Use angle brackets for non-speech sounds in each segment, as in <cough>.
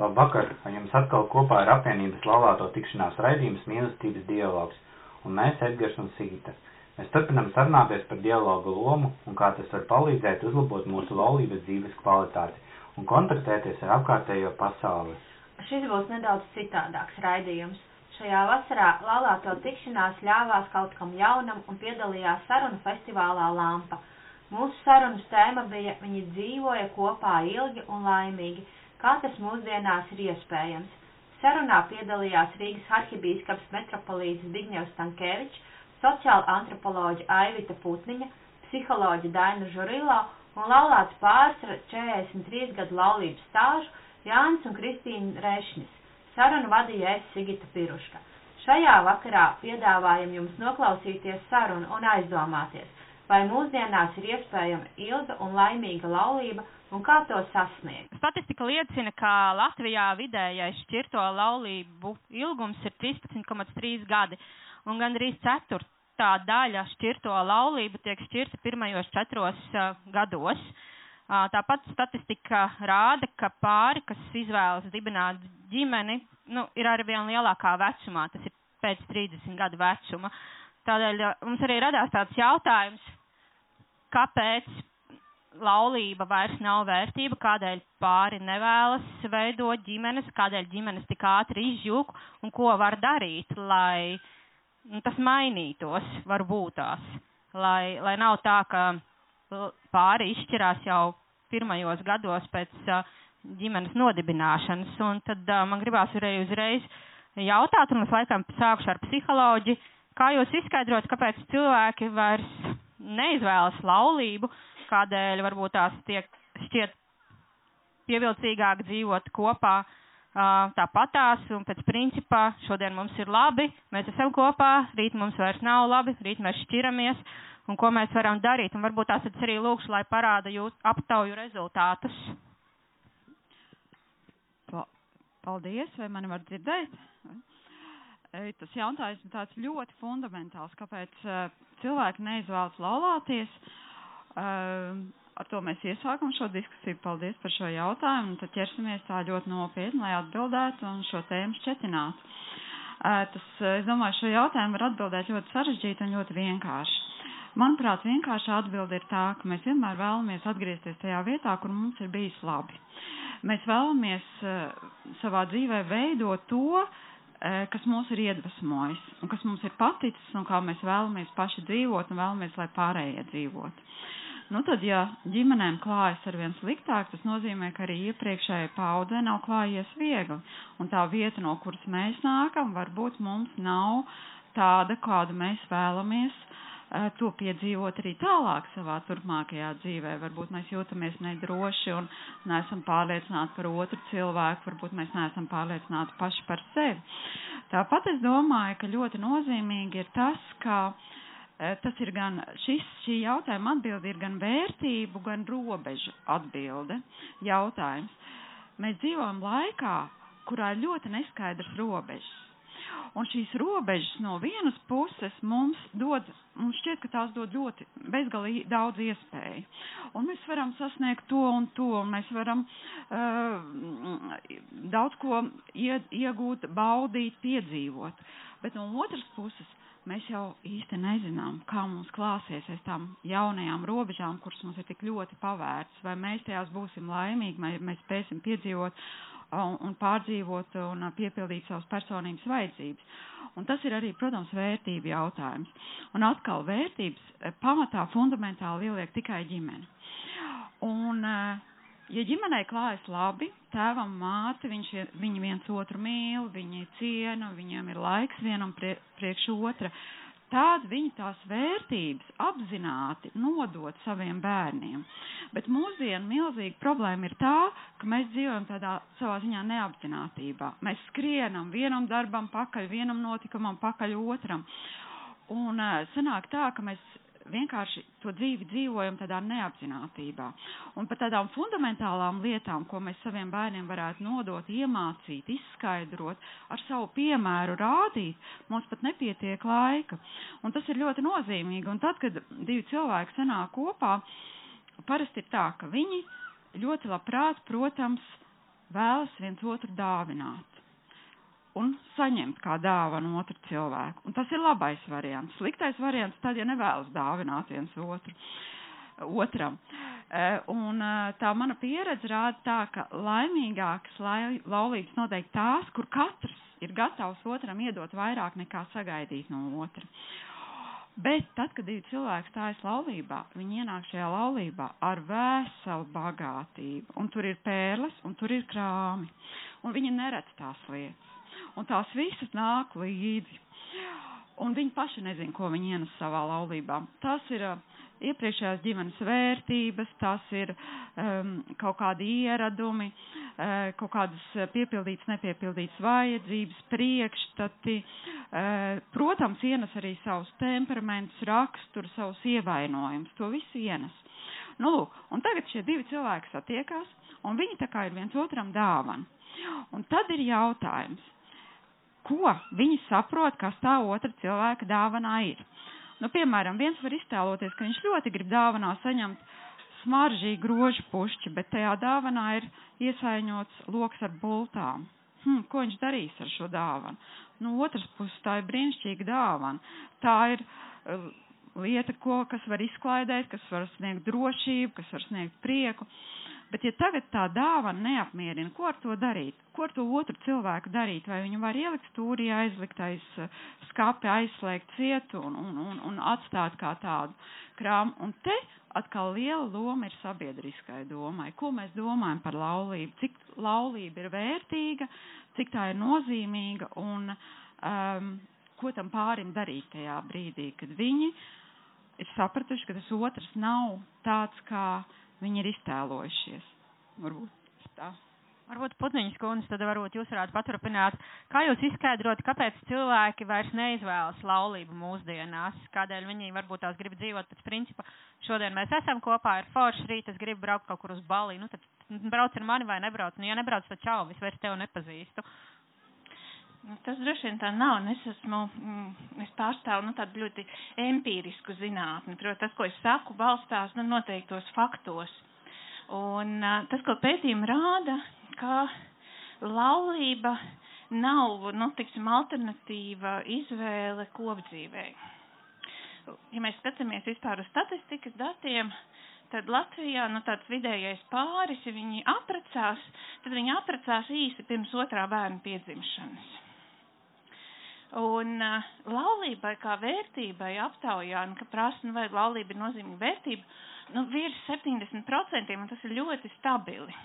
Labvakar! Ar jums atkal kopā ir apvienības laulāto tikšanās raidījums mīlestības dialogs, un mēs, Edgars un Sigita. Mēs turpinam sarunāties par dialogu lomu un kā tas var palīdzēt uzlabot mūsu laulības dzīves kvalitāti un kontaktēties ar apkārtējo pasauli. Šis būs nedaudz citādāks raidījums. Šajā vasarā laulāto tikšanās ļāvās kaut kam jaunam un piedalījās sarunu festivālā Lampa. Mūsu sarunas tēma bija Viņi dzīvoja kopā ilgi un laimīgi kā tas mūsdienās ir iespējams. Sarunā piedalījās Rīgas arhibīskaps metropolīts Zbigņevs Stankēvičs, sociāla antropoloģa Aivita Putniņa, psiholoģa Daina Žurilo un laulāts pāris ar 43 gadu laulības stāžu Jānis un Kristīna Rešnis. Sarunu vadīja es Sigita Piruška. Šajā vakarā piedāvājam jums noklausīties sarunu un aizdomāties, vai mūsdienās ir iespējama ilga un laimīga laulība un kā to sasniegt. Statistika liecina, ka Latvijā vidējais šķirto laulību ilgums ir 13,3 gadi, un gandrīz ceturtā daļa šķirto laulību tiek šķirta pirmajos četros uh, gados. Uh, tāpat statistika rāda, ka pāri, kas izvēlas dibināt ģimeni, nu, ir arvien lielākā vecumā, tas ir pēc 30 gadu vecuma. Tādēļ mums arī radās tāds jautājums, kāpēc laulība vairs nav vērtība, kādēļ pāri nevēlas veidot ģimenes, kādēļ ģimenes tik ātri izjūg un ko var darīt, lai nu, tas mainītos, varbūt tās. Lai, lai nav tā, ka pāri izšķirās jau pirmajos gados pēc ģimenes nodibināšanas. Un tad man gribās arī uzreiz jautāt, un es laikam sākšu ar psiholoģi, kā jūs izskaidrot, kāpēc cilvēki vairs neizvēlas laulību, kādēļ varbūt tās tiek šķiet pievilcīgāk dzīvot kopā tāpatās un pēc principā šodien mums ir labi, mēs esam kopā, rīt mums vairs nav labi, rīt mēs šķiramies un ko mēs varam darīt. Un varbūt tās es arī lūkšu, lai parāda jūs aptauju rezultātus. Paldies, vai mani var dzirdēt? Tas jautājums ir tāds ļoti fundamentāls, kāpēc cilvēki neizvēlas laulāties. Uh, ar to mēs iesākam šo diskusiju. Paldies par šo jautājumu. Tad ķersimies tā ļoti nopietni, lai atbildētu un šo tēmu šķetinātu. Ehm, tas, es domāju, šo jautājumu var atbildēt ļoti sarežģīti un ļoti vienkārši. Manuprāt, vienkārša atbilde ir tā, ka mēs vienmēr vēlamies atgriezties tajā vietā, kur mums ir bijis labi. Mēs vēlamies uh, savā dzīvē veidot to, uh, kas mūs ir iedvesmojis un kas mums ir paticis un kā mēs vēlamies paši dzīvot un vēlamies, lai pārējie dzīvot. Nu, tad, ja ģimenēm klājas ar vien sliktāk, tas nozīmē, ka arī iepriekšējai paudzē nav klājies viegli. Un tā vieta, no kuras mēs nākam, varbūt mums nav tāda, kādu mēs vēlamies uh, to piedzīvot arī tālāk savā turpmākajā dzīvē. Varbūt mēs jūtamies nedroši un neesam pārliecināti par otru cilvēku, varbūt mēs neesam pārliecināti paši par sevi. Tāpat es domāju, ka ļoti nozīmīgi ir tas, ka Eh, tas ir gan šis, šī jautājuma atbilde ir gan vērtību, gan robežu atbilde jautājums. Mēs dzīvojam laikā, kurā ir ļoti neskaidrs robežas. Un šīs robežas no vienas puses mums dod, mums šķiet, ka tās dod ļoti bezgalīgi daudz iespēju. Un mēs varam sasniegt to un to, un mēs varam uh, daudz ko ie, iegūt, baudīt, piedzīvot. Bet no otras puses mēs jau īsti nezinām, kā mums klāsies aiz tām jaunajām robežām, kuras mums ir tik ļoti pavērtas, vai mēs tajās būsim laimīgi, vai mēs spēsim piedzīvot un, pārdzīvot un piepildīt savas personības vajadzības. Un tas ir arī, protams, vērtību jautājums. Un atkal vērtības eh, pamatā fundamentāli ieliek tikai ģimene. Un, uh, Ja ģimenei klājas labi, tēvam, māte, viņš, viņi viens otru mīl, viņi ciena, viņiem ir laiks vienam prie, priekš otra, tad viņi tās vērtības apzināti nodot saviem bērniem. Bet mūsdienu milzīga problēma ir tā, ka mēs dzīvojam tādā savā ziņā neapzinātībā. Mēs skrienam vienam darbam pakaļ, vienam notikumam pakaļ otram. Un uh, sanāk tā, ka mēs vienkārši to dzīvi dzīvojam tādā neapzinātībā. Un par tādām fundamentālām lietām, ko mēs saviem bērniem varētu nodot, iemācīt, izskaidrot, ar savu piemēru rādīt, mums pat nepietiek laika. Un tas ir ļoti nozīmīgi. Un tad, kad divi cilvēki sanāk kopā, parasti ir tā, ka viņi ļoti labprāt, protams, vēlas viens otru dāvināt un saņemt kā dāvanu otru cilvēku. Un tas ir labais variants. Sliktais variants tad, ja nevēlas dāvināt viens otru otram. E, un e, tā mana pieredze rāda tā, ka laimīgākas laulības noteikti tās, kur katrs ir gatavs otram iedot vairāk nekā sagaidīt no otra. Bet tad, kad divi cilvēki stājas laulībā, viņi ienāk šajā laulībā ar veselu bagātību. Un tur ir pērles, un tur ir krāmi. Un viņi neredz tās lietas. Un tās visas nāk līdzi. Un viņi paši nezin, ko viņi ienes savā laulībā. Tas ir iepriekšējās ģimenes vērtības, tas ir um, kaut kādi ieradumi, uh, kaut kādas piepildītas, nepiepildītas vajadzības, priekšstati. Uh, protams, ienes arī savus temperamentus, raksturu, savus ievainojumus. To visu ienes. Nu, lūk, un tagad šie divi cilvēki satiekās, un viņi tā kā ir viens otram dāvana. Un tad ir jautājums, ko viņi saprot, kas tā otra cilvēka dāvanā ir. Nu, piemēram, viens var iztēloties, ka viņš ļoti grib dāvanā saņemt smaržīgu grožu pušķi, bet tajā dāvanā ir iesaiņots loks ar bultām. Hm, ko viņš darīs ar šo dāvanu? Nu, otras puses, tā ir brīnišķīga dāvana. Tā ir uh, lieta, ko, kas var izklaidēt, kas var sniegt drošību, kas var sniegt prieku. Uh, Bet, ja tagad tā dāvana neapmierina, ko ar to darīt? Ko ar to otru cilvēku darīt? Vai viņu var ielikt stūrī, aizlikt aiz eh, skapi, aizslēgt cietu un, un, un, un atstāt kā tādu krāmu? Un te atkal liela loma ir sabiedriskai domai. Ko mēs domājam par laulību? Cik laulība ir vērtīga, cik tā ir nozīmīga un um, ko tam pārim darīt tajā brīdī, kad viņi ir sapratuši, ka tas otrs nav tāds kā viņi ir iztēlojušies. Varbūt tā. Varbūt Putniņas kundze, tad varbūt jūs varētu paturpināt, kā jūs izskaidrot, kāpēc cilvēki vairs neizvēlas laulību mūsdienās, kādēļ viņi varbūt tās grib dzīvot pēc principa, šodien mēs esam kopā, ir forši rīt, es gribu braukt kaut kur uz Bali, nu tad brauc ar mani vai nebrauc, nu ja nebrauc, tad čau, es vairs tevi nepazīstu. Nu, tas droši vien tā nav, un es esmu, mm, es pārstāvu, nu, tādu ļoti empīrisku zinātni. Protams, tas, ko es saku, balstās, nu, noteiktos faktos. Un uh, tas, ko pētījumi rāda, ka laulība nav, nu, tiksim, alternatīva izvēle kopdzīvē. Ja mēs skatāmies vispār uz statistikas datiem, tad Latvijā, nu, tāds vidējais pāris, ja viņi aprecās, tad viņi aprecās īsi pirms otrā bērna piedzimšanas. Un uh, laulībai kā vērtībai aptaujā, nu, ka prasa, nu, vai laulība ir nozīmīga vērtība, nu, virs 70%, un tas ir ļoti stabili.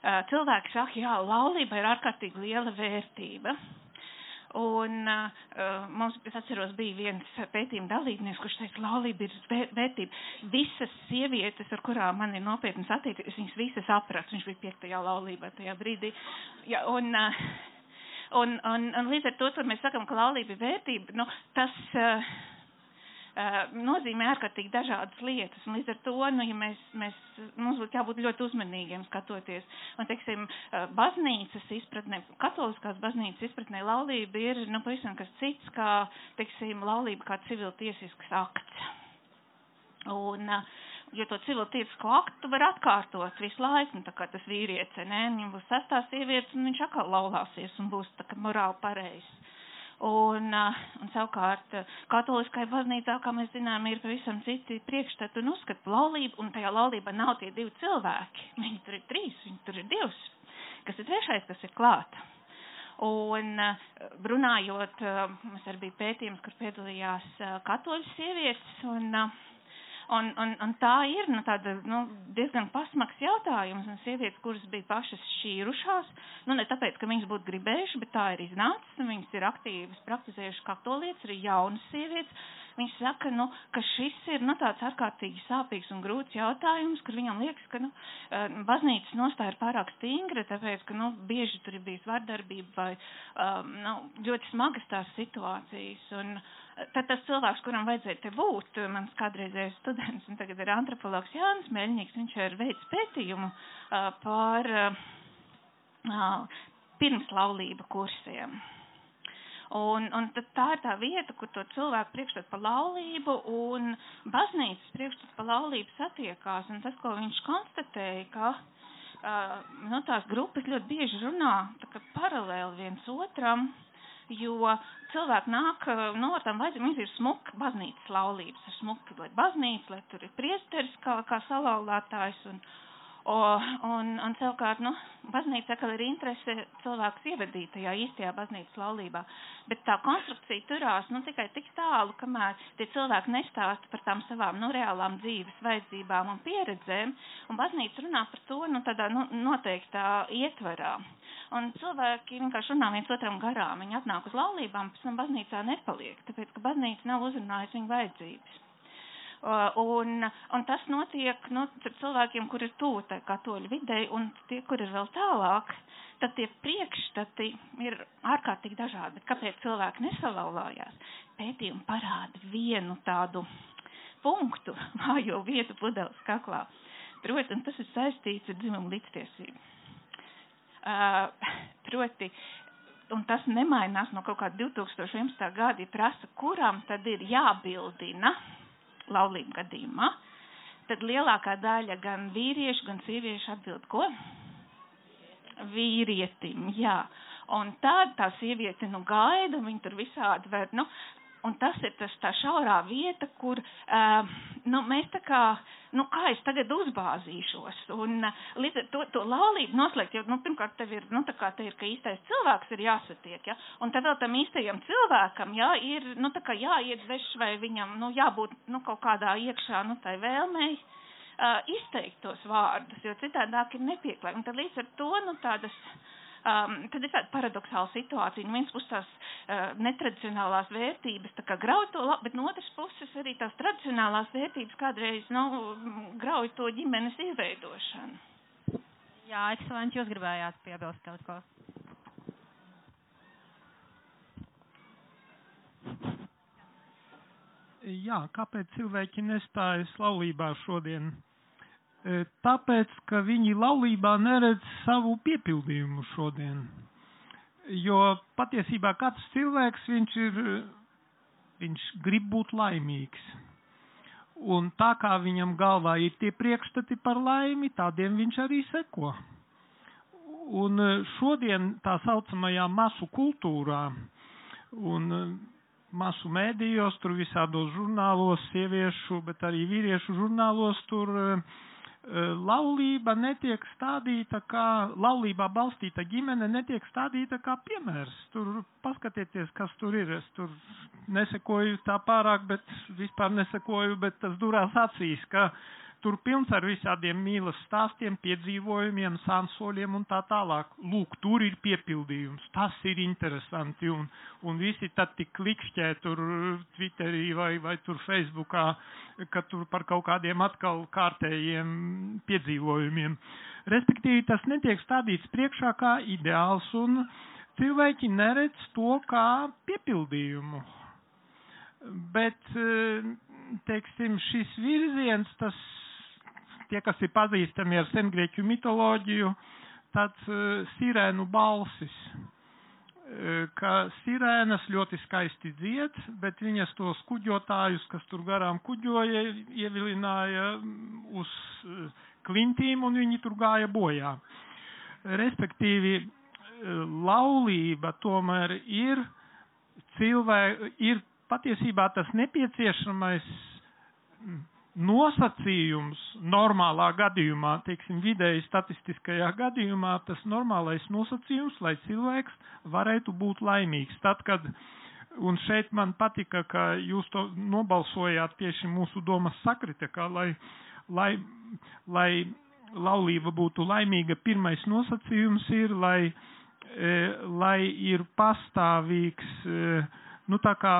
Uh, cilvēki saka, jā, laulība ir ārkārtīgi liela vērtība. Un uh, mums, es atceros, bija viens pētījuma dalībnieks, kurš teica, laulība ir vērtība. Visas sievietes, ar kurām man ir nopietnas attiecības, viņas visas aprats. Viņš bija piektajā laulībā tajā brīdī. Ja, un, uh, Un, un, un līdz ar to, kad mēs sakam, ka laulība ir vērtība, nu, tas uh, uh, nozīmē ārkārtīgi dažādas lietas. Un līdz ar to, nu, ja mēs, mēs, mums būtu jābūt ļoti uzmanīgiem skatoties. Un, teiksim, uh, baznīcas izpratnē, katoliskās baznīcas izpratnē laulība ir, nu, pavisam kas cits, kā, teiksim, laulība kā civiltiesisks akts. Un, uh, jo to civiltiesisko aktu var atkārtot visu laiku, nu, tā kā tas vīrietis, nē, viņam būs sastās sievietes, un viņš atkal laulāsies un būs tā kā morāli pareizs. Un, uh, un savukārt katoliskai baznīcā, kā mēs zinām, ir pavisam citi priekšstati un uzskati par laulību, un tajā laulībā nav tie divi cilvēki. Viņi tur ir trīs, viņi tur ir divs. Kas ir trešais, kas ir klāta? Un runājot, mums arī bija pētījums, kur piedalījās katoļu sievietes, un uh, Un, un, un tā ir nu, tāda, nu, diezgan pasmaks jautājums. Un sievietes, kuras bija pašas šķīrušās, nu, ne tāpēc, ka viņas būtu gribējuši, bet tā ir iznācis. Viņas ir aktīvas, praktizējušas katolietes, arī jaunas sievietes. Viņš saka, nu, ka šis ir nu, tāds ārkārtīgi sāpīgs un grūts jautājums, kur viņam liekas, ka nu, eh, baznīcas nostāja ir pārāk stingra, tāpēc, ka nu, bieži tur ir bijis vardarbība vai um, nu, ļoti smagas tās situācijas. Un, tad tas cilvēks, kuram vajadzēja te būt, mans kādreizējais students un tagad ir antropologs Jānis Meļņīgs, viņš ir veids pētījumu uh, par uh, uh, pirmslaulību kursiem. Un, un tā ir tā vieta, kur to cilvēku priekšstat par laulību un baznīcas priekšstat par laulību satiekās. Un tas, ko viņš konstatēja, ka uh, nu, tās grupas ļoti bieži runā paralēli viens otram, jo cilvēki nāk, nu, ar tām vajadzībām, viņas ir smuka baznīcas laulības, ir smuka, lai baznīca, lai tur ir priesteris kā, kā salauzātājs un, O, un, un savukārt, nu, baznīca atkal ir interese cilvēkus ievedīt tajā īstajā baznīcas laulībā, bet tā konstrukcija turās, nu, tikai tik tālu, kamēr tie cilvēki nestāsta par tām savām, nu, reālām dzīves vajadzībām un pieredzēm, un baznīca runā par to, nu, tādā, nu, noteiktā ietvarā. Un cilvēki vienkārši runā viens otram garām, viņi atnāk uz laulībām, pēc tam baznīcā nepaliek, tāpēc, ka baznīca nav uzrunājusi viņu vajadzības. Un, un tas notiek nu, cilvēkiem, kur ir tuvu tā katoļu videi, un tie, kur ir vēl tālāk, tad tie priekšstati ir ārkārtīgi dažādi. Bet kāpēc cilvēki nesalauzās? Pētījumi parāda vienu tādu punktu, <laughs> mājo vietu pudeles kaklā. Protams, tas ir saistīts ar dzimumu līdztiesību. <laughs> Proti, un tas nemainās no kaut kāda 2011. gada, prasa, kuram tad ir jābildina laulību gadījumā, tad lielākā daļa gan vīriešu, gan sieviešu atbild ko? Vīrietim, jā. Un tad tā sieviete nu gaida, viņa tur visādi vēl, nu, un tas ir tas tā šaurā vieta, kur, uh, nu, mēs tā kā, nu, kā es tagad uzbāzīšos, un līdz ar to, to laulību noslēgt, jo, nu, pirmkārt, tev ir, nu, tā kā te ir, ka īstais cilvēks ir jāsatiek, ja, un tad vēl tam īstajam cilvēkam, ja, ir, nu, tā kā jāiedveš vai viņam, nu, jābūt, nu, kaut kādā iekšā, nu, tai vēlmei, uh, izteikt tos vārdus, jo citādāk ir nepieklājīgi, un tad līdz ar to, nu, tādas, uh, um, tad ir tāda paradoxāla situācija. No vienas puses tās uh, netradicionālās vērtības tā kā grauj to, bet no otras puses arī tās tradicionālās vērtības kādreiz, nu, grauj to ģimenes izveidošanu. Jā, ekscelenci, jūs gribējāt piebilst kaut ko. Jā, kāpēc cilvēki nestājas laulībā šodien? E, tāpēc, ka viņi laulībā neredz savu piepildījumu šodien. Jo patiesībā katrs cilvēks, viņš ir, viņš grib būt laimīgs. Un tā kā viņam galvā ir tie priekšstati par laimi, tādiem viņš arī seko. Un e, šodien tā saucamajā masu kultūrā un e, masu mēdījos, tur visādos žurnālos, sieviešu, bet arī vīriešu žurnālos, tur uh, laulība netiek stādīta kā, laulībā balstīta ģimene netiek stādīta kā piemērs. Tur paskatieties, kas tur ir. Es tur nesekoju tā pārāk, bet vispār nesekoju, bet tas durās acīs, ka tur pilns ar visādiem mīlas stāstiem, piedzīvojumiem, sansoļiem un tā tālāk. Lūk, tur ir piepildījums, tas ir interesanti, un, un visi tad tik klikšķē tur Twitterī vai, vai tur Facebookā, ka tur par kaut kādiem atkal kārtējiem piedzīvojumiem. Respektīvi, tas netiek stādīts priekšā kā ideāls, un cilvēki neredz to kā piepildījumu. Bet, teiksim, šis virziens, tas tie, kas ir pazīstami ar sengrieķu mitoloģiju, tad uh, sirēnu balsis, uh, ka sirēnas ļoti skaisti dzied, bet viņas tos kuģotājus, kas tur garām kuģoja, ievilināja uz uh, klintīm un viņi tur gāja bojā. Respektīvi, laulība tomēr ir cilvēku, ir patiesībā tas nepieciešamais nosacījums normālā gadījumā, teiksim, vidēji statistiskajā gadījumā, tas normālais nosacījums, lai cilvēks varētu būt laimīgs. Tad, kad, un šeit man patika, ka jūs to nobalsojāt tieši mūsu domas sakrita, ka lai, lai, lai laulība būtu laimīga, pirmais nosacījums ir, lai, e, lai ir pastāvīgs e, nu, tā kā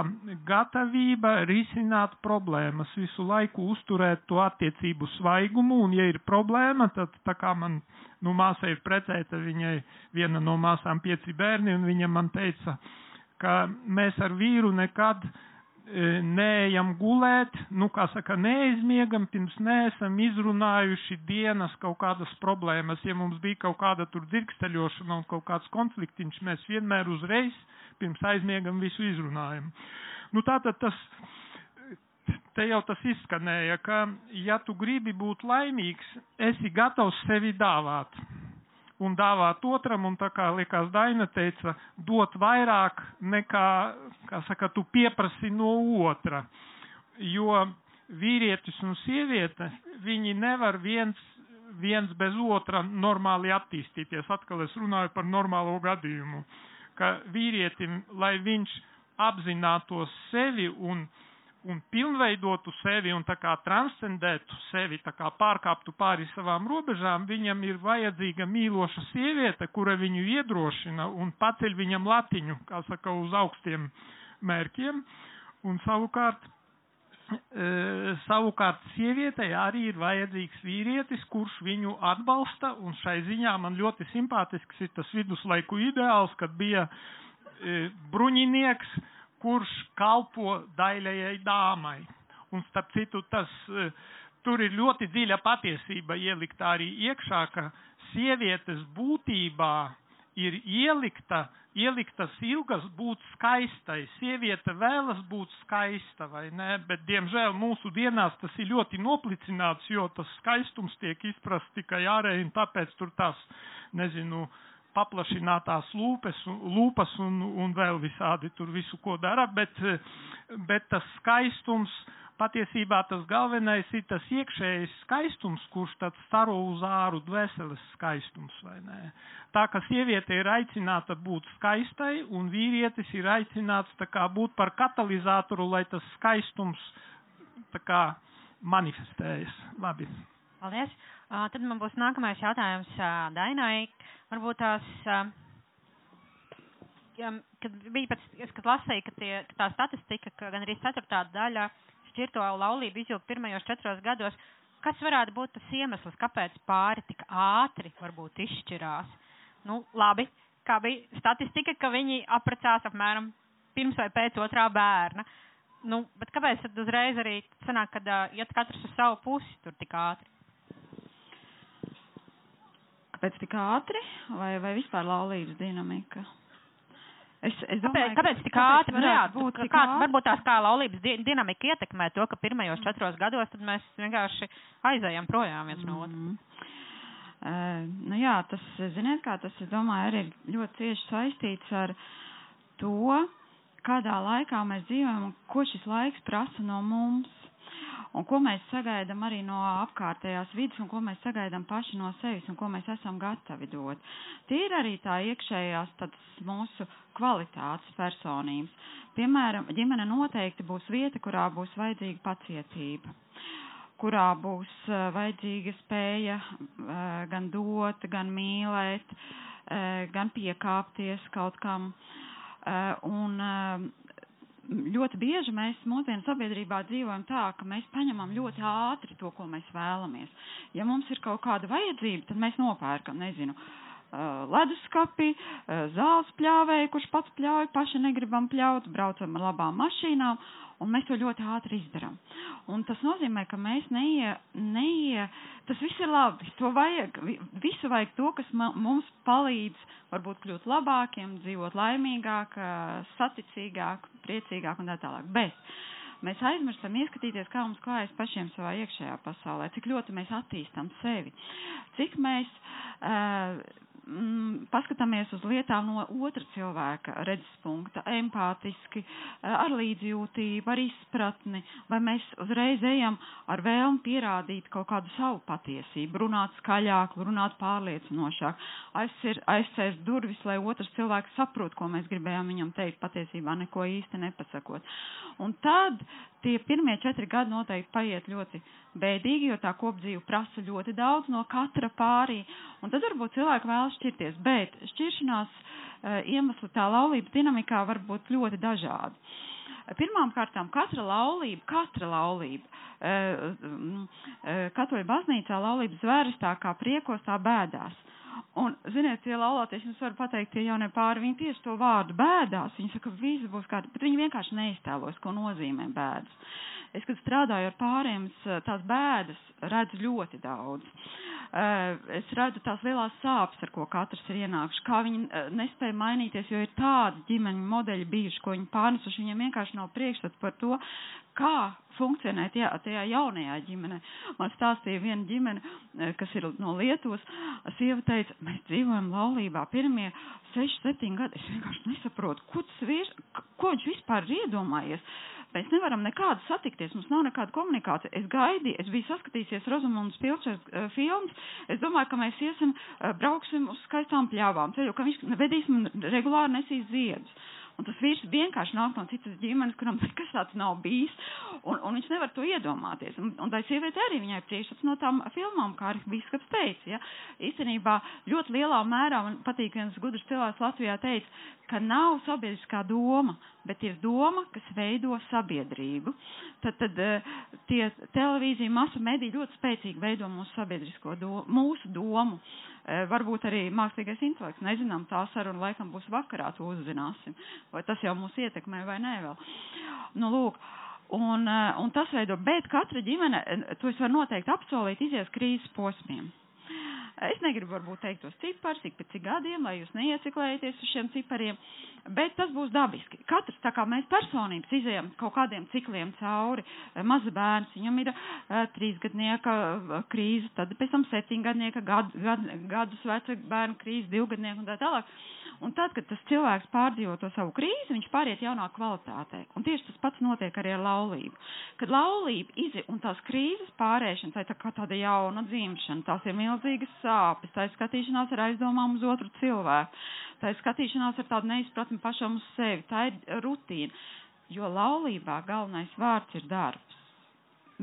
gatavība risināt problēmas, visu laiku uzturēt to attiecību svaigumu, un ja ir problēma, tad tā kā man, nu, māsa ir precēta, viņai viena no māsām pieci bērni, un viņa man teica, ka mēs ar vīru nekad e, neejam gulēt, nu, kā saka, neizmiegam, pirms neesam izrunājuši dienas kaut kādas problēmas. Ja mums bija kaut kāda tur dzirksteļošana un kaut kāds konfliktiņš, mēs vienmēr uzreiz pirms aizmiegam visu izrunājam. Nu, tātad tas te jau tas izskanēja, ka ja tu gribi būt laimīgs, esi gatavs sevi dāvāt. Un dāvāt otram, un tā kā liekas Daina teica, dot vairāk nekā, kā saka, tu pieprasi no otra. Jo vīrietis un sieviete, viņi nevar viens, viens bez otra normāli attīstīties. Atkal es runāju par normālo gadījumu, ka vīrietim, lai viņš apzinātos sevi un, un pilnveidotu sevi un tā kā transcendētu sevi, tā kā pārkāptu pāri savām robežām, viņam ir vajadzīga mīloša sieviete, kura viņu iedrošina un paceļ viņam latiņu, kā saka, uz augstiem mērķiem. Un savukārt, savukārt sievietei arī ir vajadzīgs vīrietis, kurš viņu atbalsta, un šai ziņā man ļoti simpātisks ir tas viduslaiku ideāls, kad bija e, bruņinieks, kurš kalpo daļajai dāmai. Un starp citu, tas, e, tur ir ļoti dziļa patiesība ielikta arī iekšā, ka sievietes būtībā ir ielikta, ieliktas ilgas būt skaistai. Sieviete vēlas būt skaista, vai ne? Bet, diemžēl, mūsu dienās tas ir ļoti noplicināts, jo tas skaistums tiek izprast tikai ārēji, un tāpēc tur tās, nezinu, paplašinātās lūpes, lūpas un, un vēl visādi tur visu, ko dara, bet, bet tas skaistums, patiesībā tas galvenais ir tas iekšējais skaistums, kurš tad staro uz āru dvēseles skaistums, vai ne? Tā ka sieviete ir aicināta būt skaistai, un vīrietis ir aicināts tā kā būt par katalizatoru, lai tas skaistums tā kā manifestējas. Labi. Paldies. Uh, tad man būs nākamais jautājums uh, Dainai. Varbūt tās, uh, kad bija pēc, es, kad lasīju, ka, tie, ka tā statistika, ka gan arī ceturtā daļa šķirto laulību izjūg pirmajos četros gados, kas varētu būt tas iemesls, kāpēc pāri tik ātri varbūt izšķirās? Nu, labi, kā bija statistika, ka viņi apprecās apmēram pirms vai pēc otrā bērna. Nu, bet kāpēc tad uzreiz arī sanāk, kad uh, iet katrs uz savu pusi tur tik ātri? Kāpēc tik ātri vai, vai vispār laulības dinamika? Es, es domāju, kāpēc, kāpēc tik ātri? Jā, būt kā, kā, varbūt tās kā laulības di dinamika ietekmē to, ka pirmajos četros gados tad mēs vienkārši aizējam projām viens no otra. Mm. Uh, nu jā, tas, ziniet, kā tas, es domāju, arī ļoti cieši saistīts ar to, kādā laikā mēs dzīvojam un ko šis laiks prasa no mums un ko mēs sagaidām arī no apkārtējās vidas, un ko mēs sagaidām paši no sevis, un ko mēs esam gatavi dot. Tie ir arī tā iekšējās mūsu kvalitātes personības. Piemēram, ģimene noteikti būs vieta, kurā būs vajadzīga pacietība kurā būs uh, vajadzīga spēja uh, gan dot, gan mīlēt, uh, gan piekāpties kaut kam. Un ļoti bieži mēs mūsdienu sabiedrībā dzīvojam tā, ka mēs paņemam ļoti ātri to, ko mēs vēlamies. Ja mums ir kaut kāda vajadzība, tad mēs nopērkam, nezinu, leduskapi, zāles pļāvēju, kurš pats pļauj, paši negribam pļaut, braucam ar labām mašīnām, un mēs to ļoti ātri izdarām. Un tas nozīmē, ka mēs neie, neie, tas viss ir labi, to vajag, visu vajag to, kas mums palīdz varbūt kļūt labākiem, dzīvot laimīgāk, saticīgāk, priecīgāk un tā tālāk. Bet mēs aizmirstam ieskatīties, kā mums klājas pašiem savā iekšējā pasaulē, cik ļoti mēs attīstam sevi, cik mēs uh, mm, paskatāmies uz lietām no otra cilvēka redzes punkta, empātiski, eh, ar līdzjūtību, ar izpratni, vai mēs uzreiz ejam ar vēlmu pierādīt kaut kādu savu patiesību, runāt skaļāk, runāt pārliecinošāk, aizcēst durvis, lai otrs cilvēks saprot, ko mēs gribējām viņam teikt, patiesībā neko īsti nepasakot. Un tad tie pirmie četri gadi noteikti paiet ļoti bēdīgi, jo tā kopdzīve prasa ļoti daudz no katra pārī. Un tad varbūt cilvēki vēlas šķirties, bet šķiršanās uh, iemesli tā laulības dinamikā var būt ļoti dažādi. Pirmām kārtām katra laulība, katra laulība, uh, uh, katoļu baznīcā laulības zvērs tā kā priekos, tā bēdās. Un, ziniet, tie laulāties, jums var pateikt, tie jaunie pāri, viņi tieši to vārdu bēdās. Viņi saka, viss būs kārtībā, bet viņi vienkārši neiztēlos, ko nozīmē bēdas. Es, kad strādāju ar pāriem, tās bēdas redzu ļoti daudz. Es redzu tās lielās sāpes, ar ko katrs ir ienākuši, kā viņi nespēja mainīties, jo ir tādi ģimeņu modeļi bijuši, ko viņi pārnesuši, viņiem vienkārši nav priekšstats par to, kā funkcionē tajā, tajā jaunajā ģimenē. Man stāstīja viena ģimene, kas ir no Lietuvas, sieva teica, mēs dzīvojam laulībā pirmie 6, 7 gadi. Es vienkārši nesaprotu, ko, vīrs, ko viņš vispār ir iedomājies. Mēs nevaram nekādu satikties, mums nav nekāda komunikācija. Es gaidīju, es biju saskatījusies Rozamundas Pilčers uh, filmas. Es domāju, ka mēs iesim, uh, brauksim uz skaistām pļāvām ceļu, ka viņš vedīs man regulāri nesīs ziedus. Un tas vīrs vienkārši nāk no citas ģimenes, kuram nekas tāds nav bijis, un, un viņš nevar to iedomāties. Un, un tai sieviete arī viņai priekšstats no tām filmām, kā arī bīskaps teica. Ja? Īstenībā ļoti lielā mērā man patīk viens gudrs cilvēks Latvijā teica, ka nav sabiedriskā doma, bet ir doma, kas veido sabiedrību. Tad, tad eh, tie televīzija, masu mediji ļoti spēcīgi veido mūsu sabiedrisko domu, mūsu domu. Eh, varbūt arī mākslīgais intelekts. Nezinām, tā saruna laikam būs vakarā, to uzzināsim. Vai tas jau mūs ietekmē vai nē vēl. Nu, lūk. Un, eh, un tas veido, bet katra ģimene, to es varu noteikti apsolīt, izies krīzes posmiem. Es negribu varbūt teikt tos ciparus, cik pēc cik gadiem, lai jūs neieciklējaties uz šiem cipariem, bet tas būs dabiski. Katrs, tā kā mēs personības izējam kaut kādiem cikliem cauri, maza bērns, viņam ir uh, trīsgadnieka krīze, tad pēc tam septiņgadnieka, gad, gad, gadus veca bērnu krīze, divgadnieka un tā tālāk. Un tad, kad tas cilvēks pārdzīvo to savu krīzi, viņš pāriet jaunā kvalitātē. Un tieši tas pats notiek arī ar laulību. Kad laulība izi un tās krīzes pārēšana, tā ir tā kā tāda jauna dzimšana, tās ir milzīgas sāpes, tā ir skatīšanās ar aizdomām uz otru cilvēku, tā ir skatīšanās ar tādu neizpratni pašam uz sevi, tā ir rutīna. Jo laulībā galvenais vārds ir darbs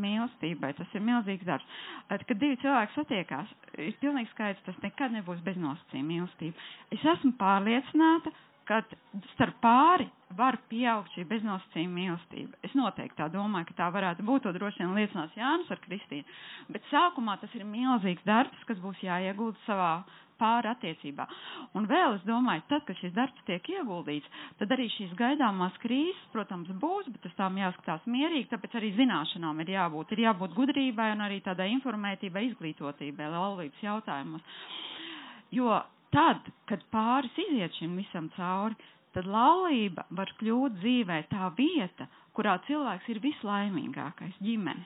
mīlestībai. Tas ir milzīgs darbs. Kad divi cilvēki satiekās, ir pilnīgi skaidrs, tas nekad nebūs bez nosacījuma mīlestība. Es esmu pārliecināta, ka starp pāri var pieaugt šī beznosacījuma mīlestība. Es noteikti tā domāju, ka tā varētu būt. To droši vien liecinās Jānis ar Kristīnu. Bet sākumā tas ir milzīgs darbs, kas būs jāiegulda savā pāri attiecībā. Un vēl es domāju, tad, kad šis darbs tiek ieguldīts, tad arī šīs gaidāmās krīzes, protams, būs, bet uz tām jāskatās mierīgi, tāpēc arī zināšanām ir jābūt. Ir jābūt gudrībai un arī tādai informētībai, izglītotībai laulības jautājumos. Jo tad, kad pāris iziet šim visam cauri, tad laulība var kļūt dzīvē tā vieta, kurā cilvēks ir vislaimīgākais ģimene.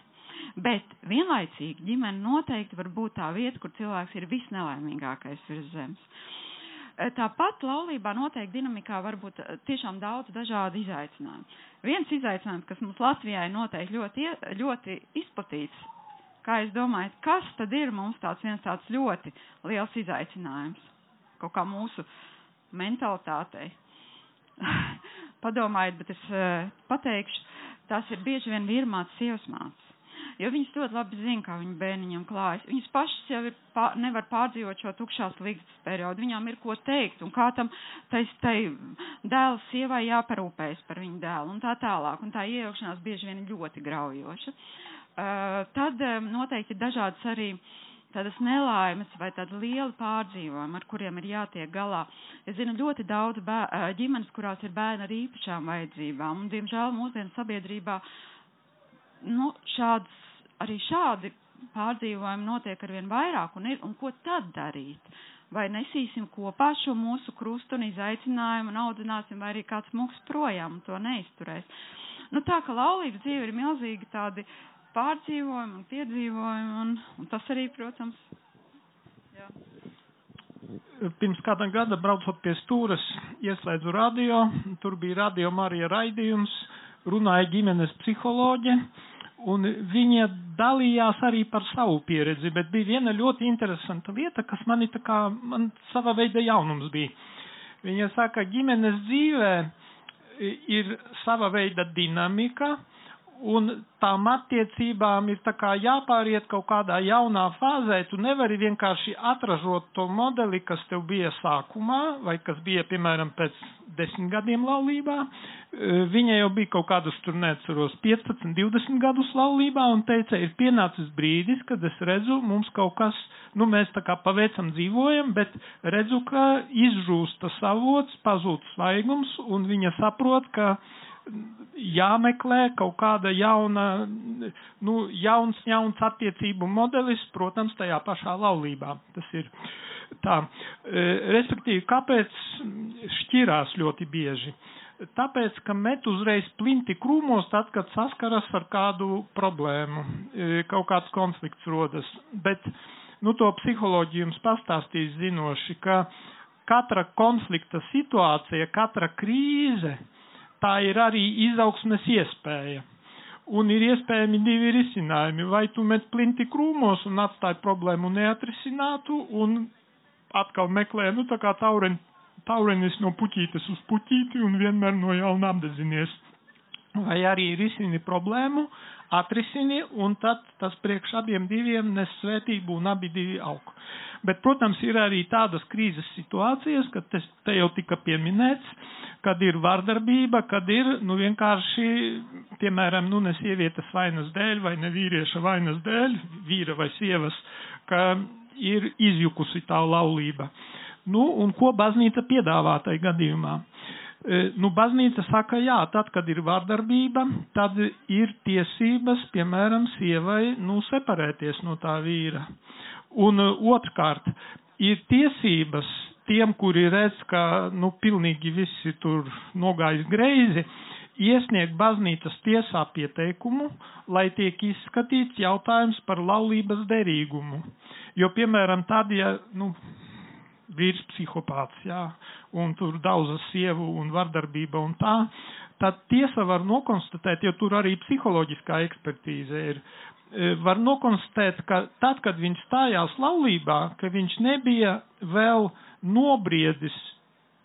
Bet vienlaicīgi ģimene noteikti var būt tā vieta, kur cilvēks ir visnelaimīgākais virs zemes. E, tāpat laulībā noteikti dinamikā var būt e, tiešām daudz dažādu izaicinājumu. Viens izaicinājums, kas mums Latvijā ir noteikti ļoti, ļoti izplatīts, kā es domāju, kas tad ir mums tāds viens tāds ļoti liels izaicinājums kaut kā mūsu mentalitātei. <laughs> Padomājiet, bet es uh, pateikšu, tās ir bieži vien vīrmātes sievas mātes jo viņas ļoti labi zina, kā viņu bērniņam klājas. Viņas pašas jau ir, pār, nevar pārdzīvot šo tukšās līgstas periodu, viņām ir ko teikt, un kā tam tai, tai dēla sievai jāparūpējas par viņu dēlu, un tā tālāk, un tā iejaukšanās bieži vien ļoti graujoša. Uh, tad um, noteikti dažādas arī tādas nelaimes vai tāda liela pārdzīvojuma, ar kuriem ir jātiek galā. Es zinu ļoti daudz bē, ģimenes, kurās ir bērni ar īpašām vajadzībām, un, diemžēl, mūsdienu sabiedrībā nu, šādas arī šādi pārdzīvojumi notiek arvien vairāk, un, ir, un ko tad darīt? Vai nesīsim kopā šo mūsu krustu un izaicinājumu un audzināsim, vai arī kāds mūks projām to neizturēs? Nu, tā ka laulības dzīve ir milzīgi tādi pārdzīvojumi un piedzīvojumi, un, un tas arī, protams, jā. Pirms kāda gada braucot pie stūras, ieslēdzu radio, tur bija radio Marija raidījums, runāja ģimenes psiholoģe, uh, un viņa dalījās arī par savu pieredzi, bet bija viena ļoti interesanta lieta, kas man ir tā kā, man sava veida jaunums bija. Viņa saka, ģimenes dzīvē ir sava veida dinamika, un tām attiecībām ir tā kā jāpāriet kaut kādā jaunā fāzē. Tu nevari vienkārši atražot to modeli, kas tev bija sākumā, vai kas bija, piemēram, pēc desmit gadiem laulībā. E, viņa jau bija kaut kādus, tur neatceros, 15, 20 gadus laulībā un teica, ir pienācis brīdis, kad es redzu, mums kaut kas, nu mēs tā kā paveicam dzīvojam, bet redzu, ka izžūsta savots, pazūd svaigums un viņa saprot, ka jāmeklē kaut kāda jauna, nu, jauns, jauns attiecību modelis, protams, tajā pašā laulībā. Tas ir tā. E, respektīvi, kāpēc šķirās ļoti bieži? Tāpēc, ka met uzreiz plinti krūmos tad, kad saskaras ar kādu problēmu, e, kaut kāds konflikts rodas. Bet, nu, to psiholoģiju jums pastāstīs zinoši, ka katra konflikta situācija, katra krīze, tā ir arī izaugsmes iespēja. Un ir iespējami divi risinājumi. Vai tu met plinti krūmos un atstāji problēmu neatrisinātu un atkal meklē, nu tā kā tauren, taurenis no puķītes uz puķīti un vienmēr no jauna apdezinies. Vai arī risini problēmu, atrisini un tad tas priekš abiem diviem nes svētību un abi divi aug. Bet, protams, ir arī tādas krīzes situācijas, kad te, te jau tika pieminēts, kad ir vardarbība, kad ir, nu, vienkārši, piemēram, nu, ne sievietes vainas dēļ vai ne vīrieša vainas dēļ, vīra vai sievas, ka ir izjukusi tā laulība. Nu, un ko baznīca piedāvā tai gadījumā? E, nu, baznīca saka, jā, tad, kad ir vārdarbība, tad ir tiesības, piemēram, sievai, nu, separēties no tā vīra. Un uh, otrkārt, ir tiesības tiem, kuri redz, ka nu, pilnīgi visi tur nogājis greizi, iesniegt baznīcas tiesā pieteikumu, lai tiek izskatīts jautājums par laulības derīgumu. Jo, piemēram, tad, ja nu, vīrs psihopāts, jā, un tur daudzas sievu un vardarbība un tā, tad tiesa var nokonstatēt, jo tur arī psiholoģiskā ekspertīze ir, E, var nokonstatēt, ka tad, kad viņš stājās laulībā, ka viņš nebija vēl nobriedis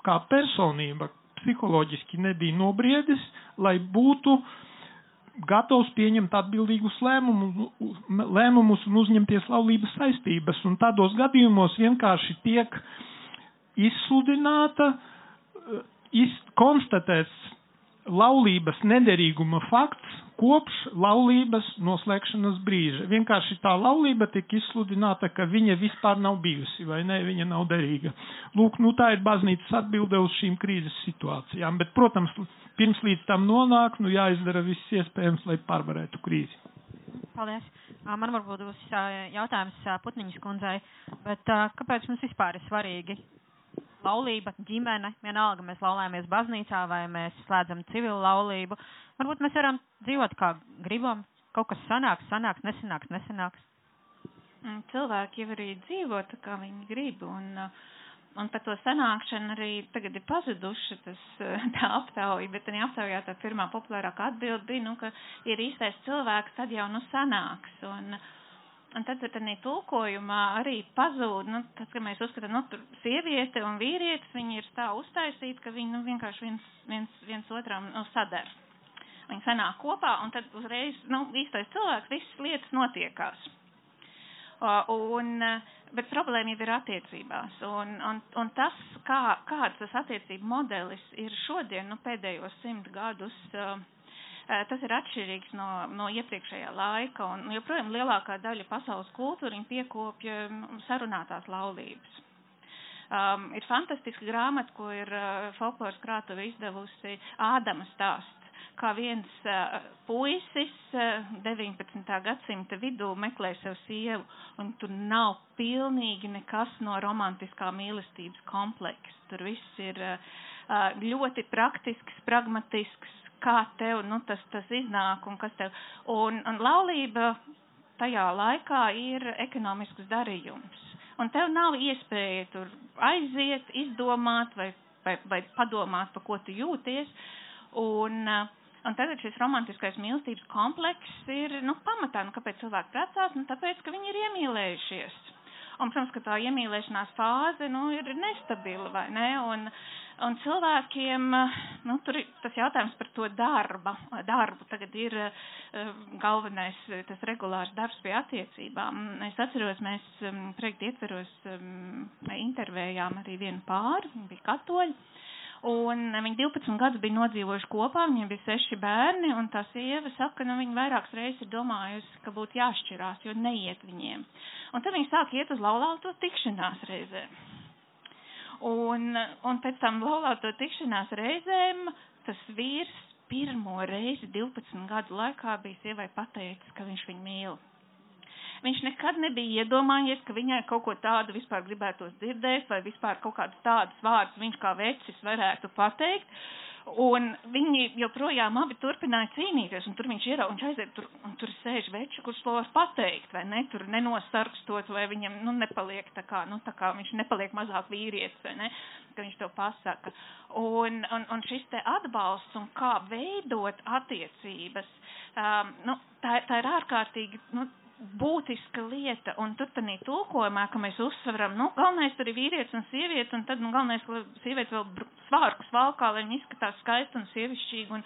kā personība, psiholoģiski nebija nobriedis, lai būtu gatavs pieņemt atbildīgus lēmumus, lēmumus un uzņemties laulības saistības. Un tādos gadījumos vienkārši tiek izsludināta, e, iz, konstatēts laulības nederīguma fakts, kopš laulības noslēgšanas brīža. Vienkārši tā laulība tika izsludināta, ka viņa vispār nav bijusi, vai ne, viņa nav derīga. Lūk, nu tā ir baznīcas atbilde uz šīm krīzes situācijām, bet, protams, pirms līdz tam nonāk, nu jāizdara viss iespējams, lai pārvarētu krīzi. Paldies. Man varbūt būs jautājums Putniņas kundzei, bet kāpēc mums vispār ir svarīgi laulība, ģimene, vienalga mēs laulājamies baznīcā vai mēs slēdzam civilu laulību. Varbūt mēs varam dzīvot kā gribam, kaut kas sanāks, sanāks, nesanāks, nesanāks. Mm, cilvēki jau arī dzīvo tā, kā viņi grib, un, un par to sanākšanu arī tagad ir pazuduši tas, <laughs> tā aptauja, bet tajā aptaujā tā pirmā populārākā atbilde bija, nu, ka ir īstais cilvēks, tad jau nu sanāks. Un, uh, Un tad tādā tulkojumā arī pazūd, nu, tas, ka mēs uzskatām, nu, tur sieviete un vīrietis, viņi ir tā uztaisīti, ka viņi, nu, vienkārši viens, viens, viens otram, nu, sadar. Viņi sanāk kopā, un tad uzreiz, nu, īstais cilvēks, visas lietas notiekās. Un, bet problēma jau ir attiecībās, un, un, un tas, kā, kāds tas attiecību modelis ir šodien, nu, pēdējos simt gadus, uh, tas ir atšķirīgs no, no iepriekšējā laika, un joprojām lielākā daļa pasaules kultūra piekopja mm, sarunātās laulības. Um, ir fantastiska grāmata, ko ir uh, folkloras krātuve izdevusi Ādama stāsts, kā viens uh, puisis uh, 19. gadsimta vidū meklē sev sievu, un tur nav pilnīgi nekas no romantiskā mīlestības kompleksa. Tur viss ir uh, ļoti praktisks, pragmatisks, kā tev, nu, tas, tas iznāk un kas tev. Un, un laulība tajā laikā ir ekonomisks darījums. Un tev nav iespēja tur aiziet, izdomāt vai, vai, vai padomāt, pa ko tu jūties. Un, un tagad šis romantiskais mīlestības komplekss ir, nu, pamatā, nu, kāpēc cilvēki precās, nu, tāpēc, ka viņi ir iemīlējušies. Un, protams, ka tā iemīlēšanās fāze, nu, ir nestabila, vai ne? Un, Un cilvēkiem, nu, tur ir tas jautājums par to darba, darbu. Tagad ir uh, galvenais tas regulārs darbs pie attiecībām. Es atceros, mēs um, projekta ietveros um, intervējām arī vienu pāri, viņa bija katoļi. Un viņi 12 gadus bija nodzīvojuši kopā, viņiem bija seši bērni, un tā sieva saka, ka nu, viņa vairākas reizes ir domājusi, ka būtu jāšķirās, jo neiet viņiem. Un tad viņi sāk iet uz laulāto tikšanās reizēm. Un, un pēc tam laulāto tikšanās reizēm tas vīrs pirmo reizi 12 gadu laikā bija sievai pateicis, ka viņš viņu mīl. Viņš nekad nebija iedomājies, ka viņai kaut ko tādu vispār gribētos dzirdēt, vai vispār kaut kādus tādus vārdus viņš kā vecis varētu pateikt. Un viņi joprojām abi turpināja cīnīties, un tur viņš ir, un aiziet, tur, un tur sēž veči, kurš to var pateikt, vai ne, tur nenosarkstot, vai viņam, nu, nepaliek tā kā, nu, tā kā viņš nepaliek mazāk vīrietis, vai ne, ka viņš to pasaka. Un, un, un šis te atbalsts un kā veidot attiecības, um, nu, tā, tā ir ārkārtīgi, nu, būtiska lieta, un tur tādā tulkojumā, ka mēs uzsveram, nu, galvenais tur ir vīrietis un sieviete, un tad, nu, galvenais, ka sieviete vēl svārkus valkā, lai viņa izskatās skaisti un sievišķīgi, un,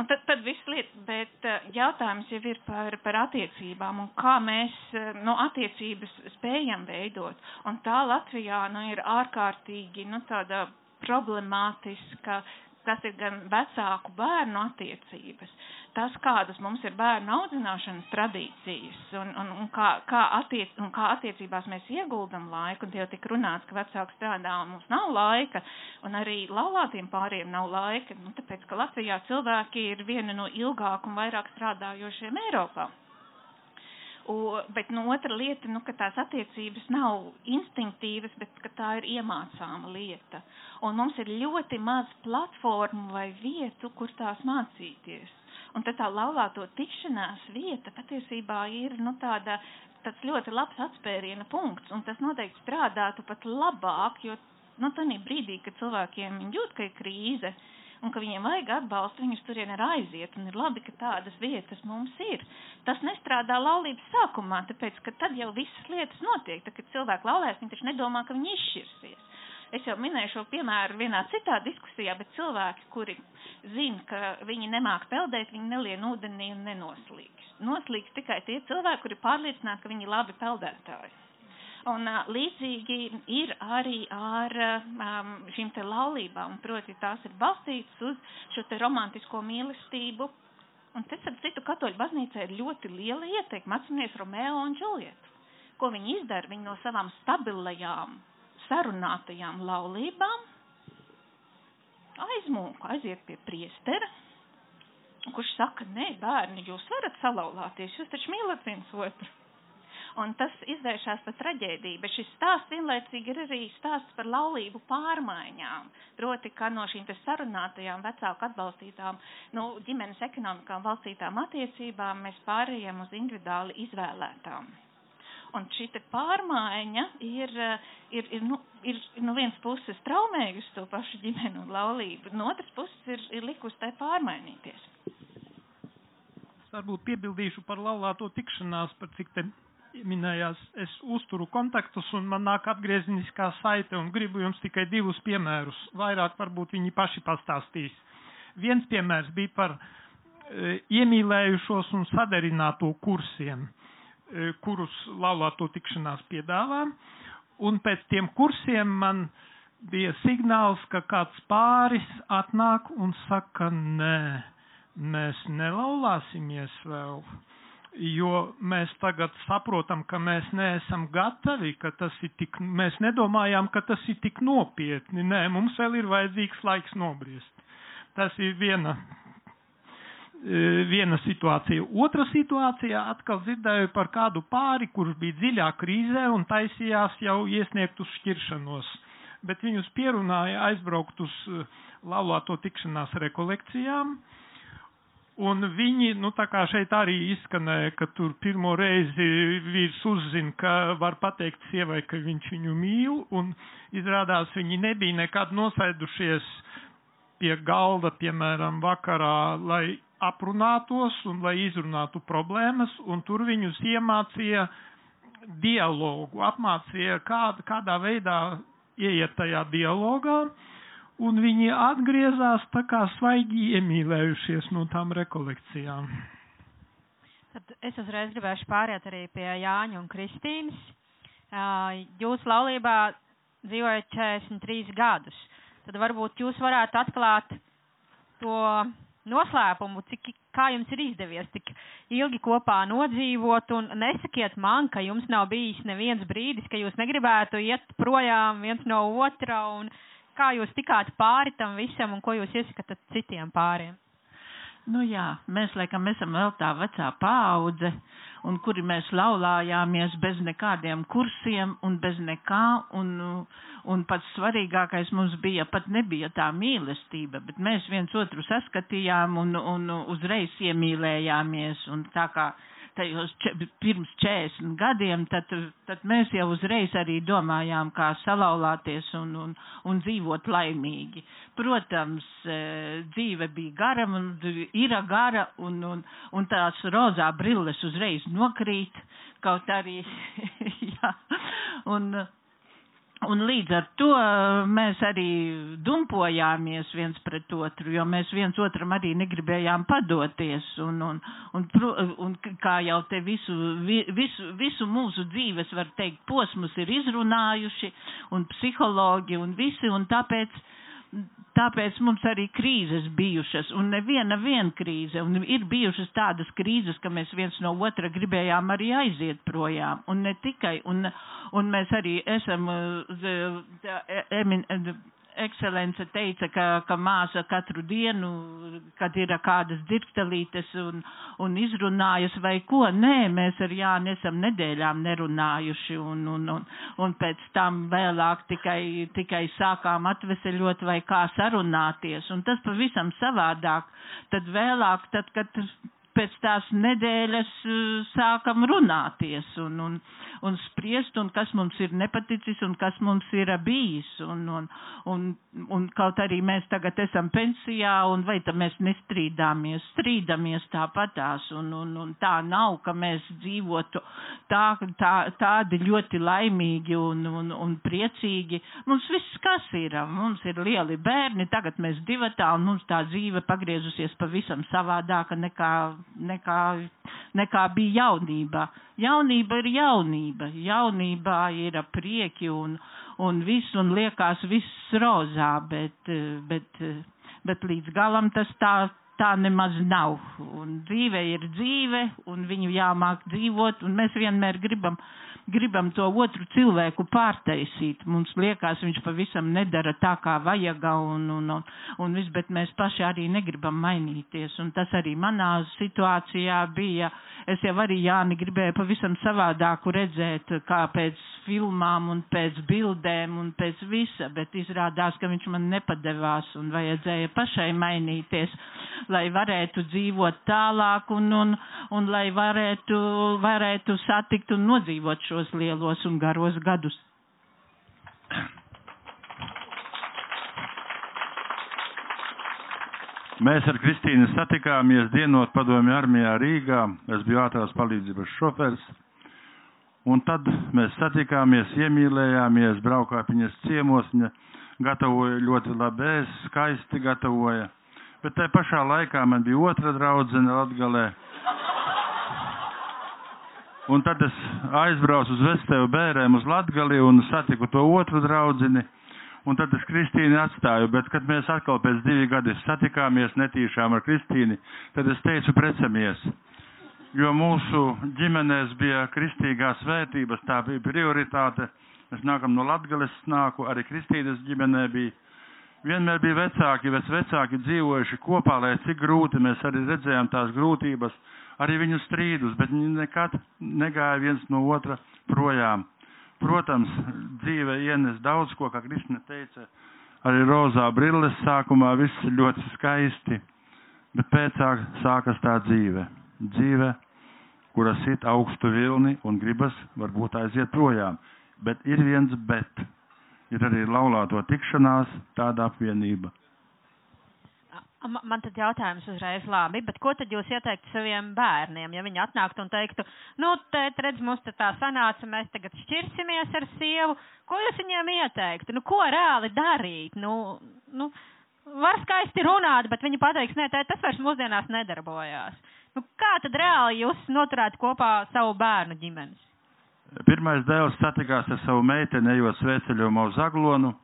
un tad, tad viss lieta, bet uh, jautājums jau ir par, par attiecībām, un kā mēs, uh, nu, attiecības spējam veidot, un tā Latvijā, nu, ir ārkārtīgi, nu, tāda problemātiska, tas ir gan vecāku bērnu attiecības, tas, kādas mums ir bērnu audzināšanas tradīcijas un, un, un, kā, kā, attiec, un kā attiecībās mēs ieguldam laiku, un tie jau tik runāts, ka vecāki strādā un mums nav laika, un arī laulātiem pāriem nav laika, nu, tāpēc, ka Latvijā cilvēki ir viena no ilgāk un vairāk strādājošiem Eiropā. U, bet no otra lieta, nu, ka tās attiecības nav instinktīvas, bet ka tā ir iemācāma lieta. Un mums ir ļoti maz platformu vai vietu, kur tās mācīties. Un tad tā laulāto tikšanās vieta patiesībā ir nu, tāda, tāds ļoti labs atspēriena punkts, un tas noteikti strādātu pat labāk, jo nu, tādā brīdī, kad cilvēkiem jūt, ka ir krīze, un ka viņiem vajag atbalstu, viņus turien ir aiziet, un ir labi, ka tādas vietas mums ir. Tas nestrādā laulības sākumā, tāpēc, ka tad jau visas lietas notiek, tad, kad cilvēki laulēs, viņi taču nedomā, ka viņi izšķirsies. Es jau minēju šo piemēru vienā citā diskusijā, bet cilvēki, kuri zina, ka viņi nemāk peldēt, viņi nelien ūdenī un nenoslīgs. Noslīgs tikai tie cilvēki, kuri pārliecināti, ka viņi labi peldētāji. Un uh, līdzīgi ir arī ar um, šīm te laulībām, proti tās ir balstītas uz šo te romantisko mīlestību. Un te, ar citu, katoļu baznīcā ir ļoti liela ieteikuma. Atcinies Romeo un Džulietu. Ko viņi izdara? Viņi no savām stabilajām sarunātajām laulībām aizmūku, aiziet pie priestera, kurš saka, nē, bērni, jūs varat salauzāties, jūs taču mīlat viens otru. Un tas izvēršas par traģēdiju, bet šis stāsts vienlaicīgi ir arī stāsts par laulību pārmaiņām. Proti, ka no šīm sarunātajām vecāku atbalstītām, nu, ģimenes ekonomikām balstītām attiecībām mēs pārējām uz individuāli izvēlētām. Un šī pārmaiņa ir, ir, ir, nu, ir no vienas puses traumējusi to pašu ģimeni un laulību, no otras puses ir, ir likusi tai pārmainīties. Es varbūt piebildīšu par laulāto tikšanās, par cik te minējās, es uzturu kontaktus un man nāk atgriezniskā saite un gribu jums tikai divus piemērus. Vairāk varbūt viņi paši pastāstīs. Viens piemērs bija par e, iemīlējušos un sadarināto kursiem. E, kurus laulāto tikšanās piedāvā, un pēc tiem kursiem man bija signāls, ka kāds pāris atnāk un saka, nē, mēs nelaulāsimies vēl, jo mēs tagad saprotam, ka mēs neesam gatavi, ka tas ir tik, mēs nedomājām, ka tas ir tik nopietni, nē, mums vēl ir vajadzīgs laiks nobriest. Tas ir viena E, viena situācija. Otra situācija atkal dzirdēju par kādu pāri, kurš bija dziļā krīzē un taisījās jau iesniegt uz šķiršanos, bet viņus pierunāja aizbraukt uz e, laulāto tikšanās rekolekcijām. Un viņi, nu tā kā šeit arī izskanēja, ka tur pirmo reizi vīrs uzzina, ka var pateikt sievai, ka viņš viņu mīl, un izrādās viņi nebija nekad nosēdušies pie galda, piemēram, vakarā, lai aprunātos un lai izrunātu problēmas, un tur viņus iemācīja dialogu, apmācīja, kā, kādā veidā ieiet tajā dialogā, un viņi atgriezās tā kā svaigi iemīlējušies no tām rekolekcijām. Tad es uzreiz gribēšu pāriet arī pie Jāņa un Kristīnas. Jūs laulībā dzīvojat 43 gadus. Tad varbūt jūs varētu atklāt to noslēpumu, cik, kā jums ir izdevies tik ilgi kopā nodzīvot, un nesakiet man, ka jums nav bijis neviens brīdis, ka jūs negribētu iet projām viens no otra, un kā jūs tikāt pāri tam visam, un ko jūs iesakāt citiem pāriem. Nu jā, mēs laikam esam vēl tā vecā paudze, un kuri mēs laulājāmies bez nekādiem kursiem un bez nekā, un, un pats svarīgākais mums bija, pat nebija tā mīlestība, bet mēs viens otru saskatījām un, un uzreiz iemīlējāmies, un tā kā tajos pirms 40 gadiem, tad, tad mēs jau uzreiz arī domājām, kā salauzties un, un, un dzīvot laimīgi. Protams, e, dzīve bija gara, un ir gara, un, un, un tās rozā brilles uzreiz nokrīt, kaut arī, <laughs> jā, un, Un līdz ar to uh, mēs arī dumpojāmies viens pret otru, jo mēs viens otram arī negribējām padoties. Un, un, un, un kā jau te visu, visu, visu mūsu dzīves, var teikt, posmus ir izrunājuši, un psihologi un visi, un tāpēc Tāpēc mums arī krīzes bijušas, un neviena vien krīze, un ir bijušas tādas krīzes, ka mēs viens no otra gribējām arī aiziet projām, un ne tikai, un, un mēs arī esam, uh, tā, emin, ekscelence teica, ka, ka māsa katru dienu, kad ir kādas dirktelītes un, un izrunājas vai ko, nē, mēs ar Jāni esam nedēļām nerunājuši un, un, un, un pēc tam vēlāk tikai, tikai sākām atveseļot vai kā sarunāties, un tas pavisam savādāk. Tad vēlāk, tad, kad pēc tās nedēļas sākam runāties un, un, un spriest, un kas mums ir nepaticis un kas mums ir bijis. Un, un, un, un kaut arī mēs tagad esam pensijā, un vai tad mēs nestrīdāmies, strīdamies tāpatās, un, un, un tā nav, ka mēs dzīvotu tā, tā, tādi ļoti laimīgi un, un, un priecīgi. Mums viss kas ir, mums ir lieli bērni, tagad mēs divatā, un mums tā dzīve pagriezusies pavisam savādāka nekā, nekā, nekā bija jaunībā. Jaunība ir jaunība. Jaunībā ir prieki un, un viss, un liekas viss rozā, bet, bet, bet līdz galam tas tā, tā nemaz nav. Un dzīve ir dzīve, un viņu jāmāk dzīvot, un mēs vienmēr gribam uh, gribam to otru cilvēku pārtaisīt. Mums liekas, viņš pavisam nedara tā, kā vajag, un, un, un, un viss, bet mēs paši arī negribam mainīties. Un tas arī manā situācijā bija. Es jau arī Jāni gribēju pavisam savādāku redzēt, kā pēc filmām un pēc bildēm un pēc visa, bet izrādās, ka viņš man nepadevās un vajadzēja pašai mainīties, lai varētu dzīvot tālāk un, un, un lai varētu, varētu satikt un nodzīvot šo šos lielos un garos gadus. Mēs ar Kristīnu satikāmies dienot padomju armijā Rīgā. Es biju ātrās palīdzības šofers. Un tad mēs satikāmies, iemīlējāmies, braukā viņas ciemos, viņa gatavoja ļoti labi ēst, skaisti gatavoja. Bet tajā pašā laikā man bija otra draudzene Latgalē. Un tad es aizbraucu uz Vestevu bērēm uz Latgali un satiku to otru draudzini. Un tad es Kristīnu atstāju, bet kad mēs atkal pēc divi gadi satikāmies netīšām ar Kristīnu, tad es teicu precamies. Jo mūsu ģimenēs bija kristīgās vērtības, tā bija prioritāte. Mēs nākam no Latgales, nāku, arī Kristīnas ģimenē bija. Vienmēr bija vecāki, vec vecāki dzīvojuši kopā, lai cik grūti mēs arī redzējām tās grūtības arī viņu strīdus, bet viņi nekad negāja viens no otra projām. Protams, dzīve ienes daudz ko, kā Kristina teica, arī rozā brilles sākumā viss ļoti skaisti, bet pēcāk sākas tā dzīve. Dzīve, kura sit augstu vilni un gribas varbūt aiziet projām. Bet ir viens bet. Ir arī laulāto tikšanās tāda apvienība. Ma- Man tad jautājums uzreiz labi, bet ko tad jūs ieteiktu saviem bērniem, ja viņi atnāktu un teiktu, nu, tēt, redz, mums te tā sanāca, mēs tagad šķirsimies ar sievu, ko jūs viņiem ieteiktu? Nu, ko reāli darīt? Nu, nu, var skaisti runāt, bet viņi pateiks, nē, tēt, tas vairs mūsdienās nedarbojās. Nu, kā tad reāli jūs noturētu kopā savu bērnu ģimenes? Pirmais dēls satikās ar savu meiteni, ejot sveceļojumā uz Aglonu.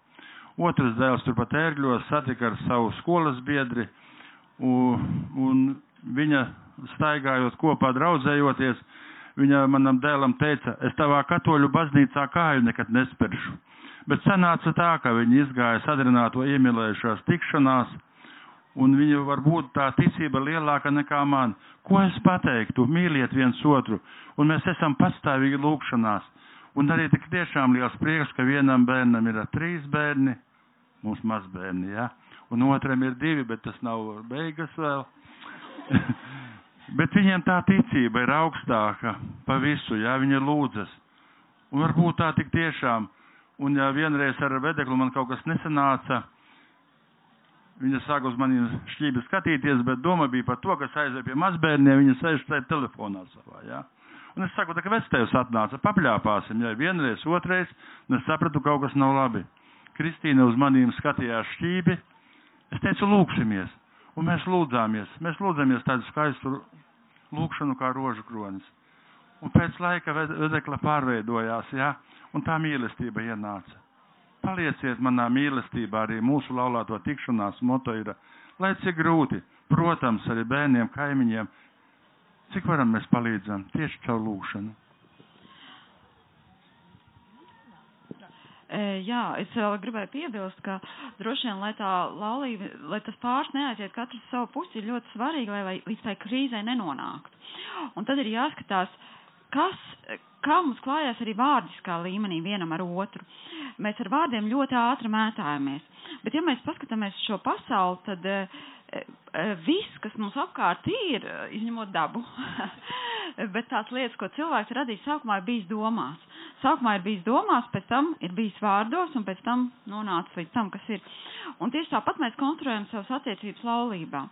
Otrs dēls turpat ērgļos satika ar savu skolas biedri, un, un viņa staigājot kopā, draudzējoties, viņa manam dēlam teica, es tavā katoļu baznīcā kāju nekad nesperšu. Bet sanāca tā, ka viņi izgāja sadrināto iemīlējušās tikšanās, un viņa varbūt tā ticība lielāka nekā man. Ko es pateiktu? Mīliet viens otru, un mēs esam pastāvīgi lūkšanās. Un arī tik tiešām liels prieks, ka vienam bērnam ir trīs bērni, mums mazbērni, ja? un otram ir divi, bet tas nav beigas vēl. <laughs> bet viņiem tā ticība ir augstāka pa visu, ja viņi lūdzas. Un varbūt tā tik tiešām, un ja vienreiz ar vedeklu man kaut kas nesanāca, viņa sāk uz maniem šķībi skatīties, bet doma bija par to, kas aizēja pie mazbērniem, viņa sēž tajā telefonā savā, ja? Un es saku, tā kā vectējs atnāca, papļāpāsim, ja vienreiz, otrais, un es sapratu, kaut kas nav labi. Kristīna uz manīm skatījās šķībi, es teicu, lūksimies, un mēs lūdzāmies, mēs lūdzamies tādu skaistu lūkšanu kā rožu kronis. Un pēc laika ved- vedekla pārveidojās, ja, un tā mīlestība ienāca. Palieciet manā mīlestībā, arī mūsu laulāto tikšanās moto ir, lai cik grūti, protams, arī bērniem, kaimiņiem, cik varam mēs palīdzam tieši caur lūkšanu. E, Jā, es vēl gribēju piebilst, ka droši vien, lai tā laulība, lai tas pāris neaiziet katrs savu pusi, ir ļoti svarīgi, lai, lai līdz tai krīzē nenonāktu. Un tad ir jāskatās, kas, kā mums klājās arī vārdiskā līmenī vienam ar otru. Mēs ar vārdiem ļoti ātri mētājamies. Bet ja mēs paskatāmies šo pasauli, tad e, viss, kas mums apkārt ir, izņemot dabu, <laughs> bet tās lietas, ko cilvēks radīs sākumā, ir bijis domās. Sākumā ir bijis domās, pēc tam ir bijis vārdos, un pēc tam nonāca līdz tam, kas ir. Un tieši tāpat mēs konstruējam savas attiecības laulībā.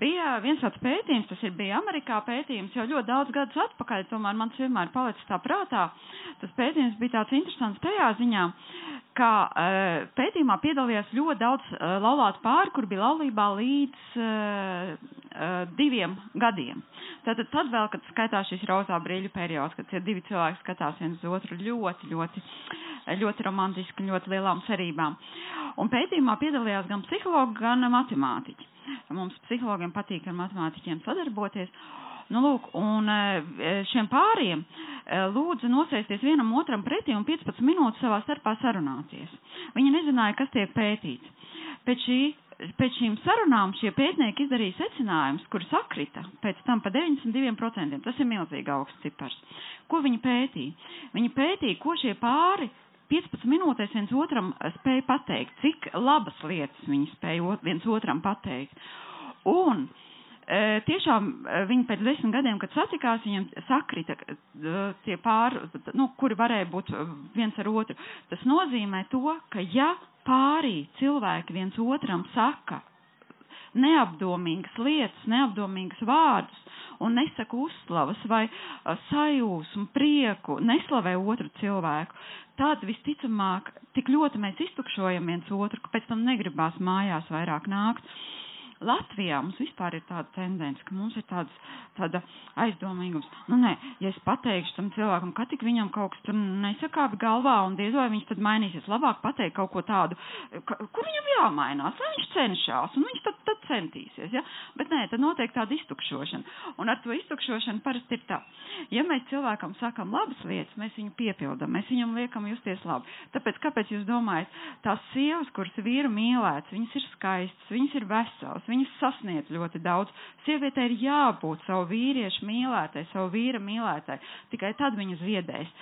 Bija viens tāds pētījums, tas ir bija Amerikā pētījums jau ļoti daudz gadus atpakaļ, tomēr man tas vienmēr palicis tā prātā. Tas pētījums bija tāds interesants tajā ziņā, ka uh, pētījumā piedalījās ļoti daudz uh, laulātu pāri, kur bija laulībā līdz uh, diviem gadiem. Tātad tad vēl, kad skaitās šis rozā brīļu periods, kad tie divi cilvēki skatās viens uz otru ļoti, ļoti, ļoti romantiski, ļoti lielām cerībām. Un pētījumā piedalījās gan psihologi, gan matemātiķi. Mums psihologiem patīk ar matemātiķiem sadarboties. Nu, lūk, un e, šiem pāriem e, lūdzu nosēsties vienam otram pretī un 15 minūtes savā starpā sarunāties. Viņi nezināja, kas tiek pētīts. Pēc, šī, pēc šīm sarunām šie pētnieki izdarīja secinājumus, kuri sakrita pēc tam pa 92%. Tas ir milzīgi augsts cipars. Ko viņi pētīja? Viņi pētīja, ko šie pāri 15 minūtēs viens otram spēja pateikt, cik labas lietas viņi spēja viens otram pateikt. Un e, tiešām e, viņi pēc desmit gadiem, kad satikās, viņiem sakrita e, tie pāri, nu, kuri varēja būt viens ar otru. Tas nozīmē to, ka ja pārī cilvēki viens otram saka neapdomīgas lietas, neapdomīgas vārdus un nesaka uzslavas vai a, sajūsmu, prieku, neslavē otru cilvēku, tad visticamāk tik ļoti mēs iztukšojam viens otru, ka pēc tam negribās mājās vairāk nākt. Latvijā mums vispār ir tāda tendence, ka mums ir tāds, tāda aizdomīgums. Nu, nē, ja es pateikšu tam cilvēkam, ka tik viņam kaut kas tur nesakāp galvā un diez vai viņš tad mainīsies, labāk pateikt kaut ko tādu, ka, kur viņam jāmainās, lai viņš cenšas un viņš tad, tad centīsies. Ja? Bet nē, tad notiek tāda iztukšošana. Un ar to iztukšošanu parasti ir tā. Ja mēs cilvēkam sakam labas lietas, mēs viņu piepildam, mēs viņam liekam justies labi. Tāpēc, kāpēc jūs domājat, tās sievas, kuras vīru mīlētas, viņas ir skaistas, viņas ir veselas, viņas sasniedz ļoti daudz. Sievietei ir jābūt savu vīriešu mīlētai, savu vīra mīlētai. Tikai tad viņas ziedēs.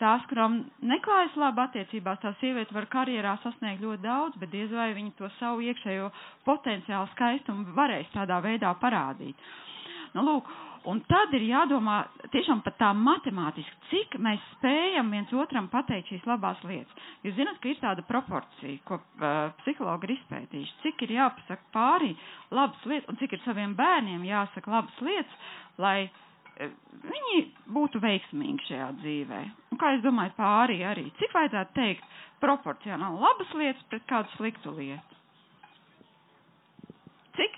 Tās, kurām neklājas labi attiecībās, tā sieviete var karjerā sasniegt ļoti daudz, bet diez vai viņa to savu iekšējo potenciālu skaistumu varēs tādā veidā parādīt. Nu, lūk, un tad ir jādomā tiešām pat tā matemātiski, cik mēs spējam viens otram pateikt šīs labās lietas. Jūs zināt, ka ir tāda proporcija, ko uh, psihologi ir izpētījuši, cik ir jāpasaka pārī labas lietas un cik ir saviem bērniem jāsaka labas lietas, lai uh, viņi būtu veiksmīgi šajā dzīvē. Un kā es domāju, pārī arī, cik vajadzētu teikt proporcionāli labas lietas pret kādu sliktu lietu? Cik?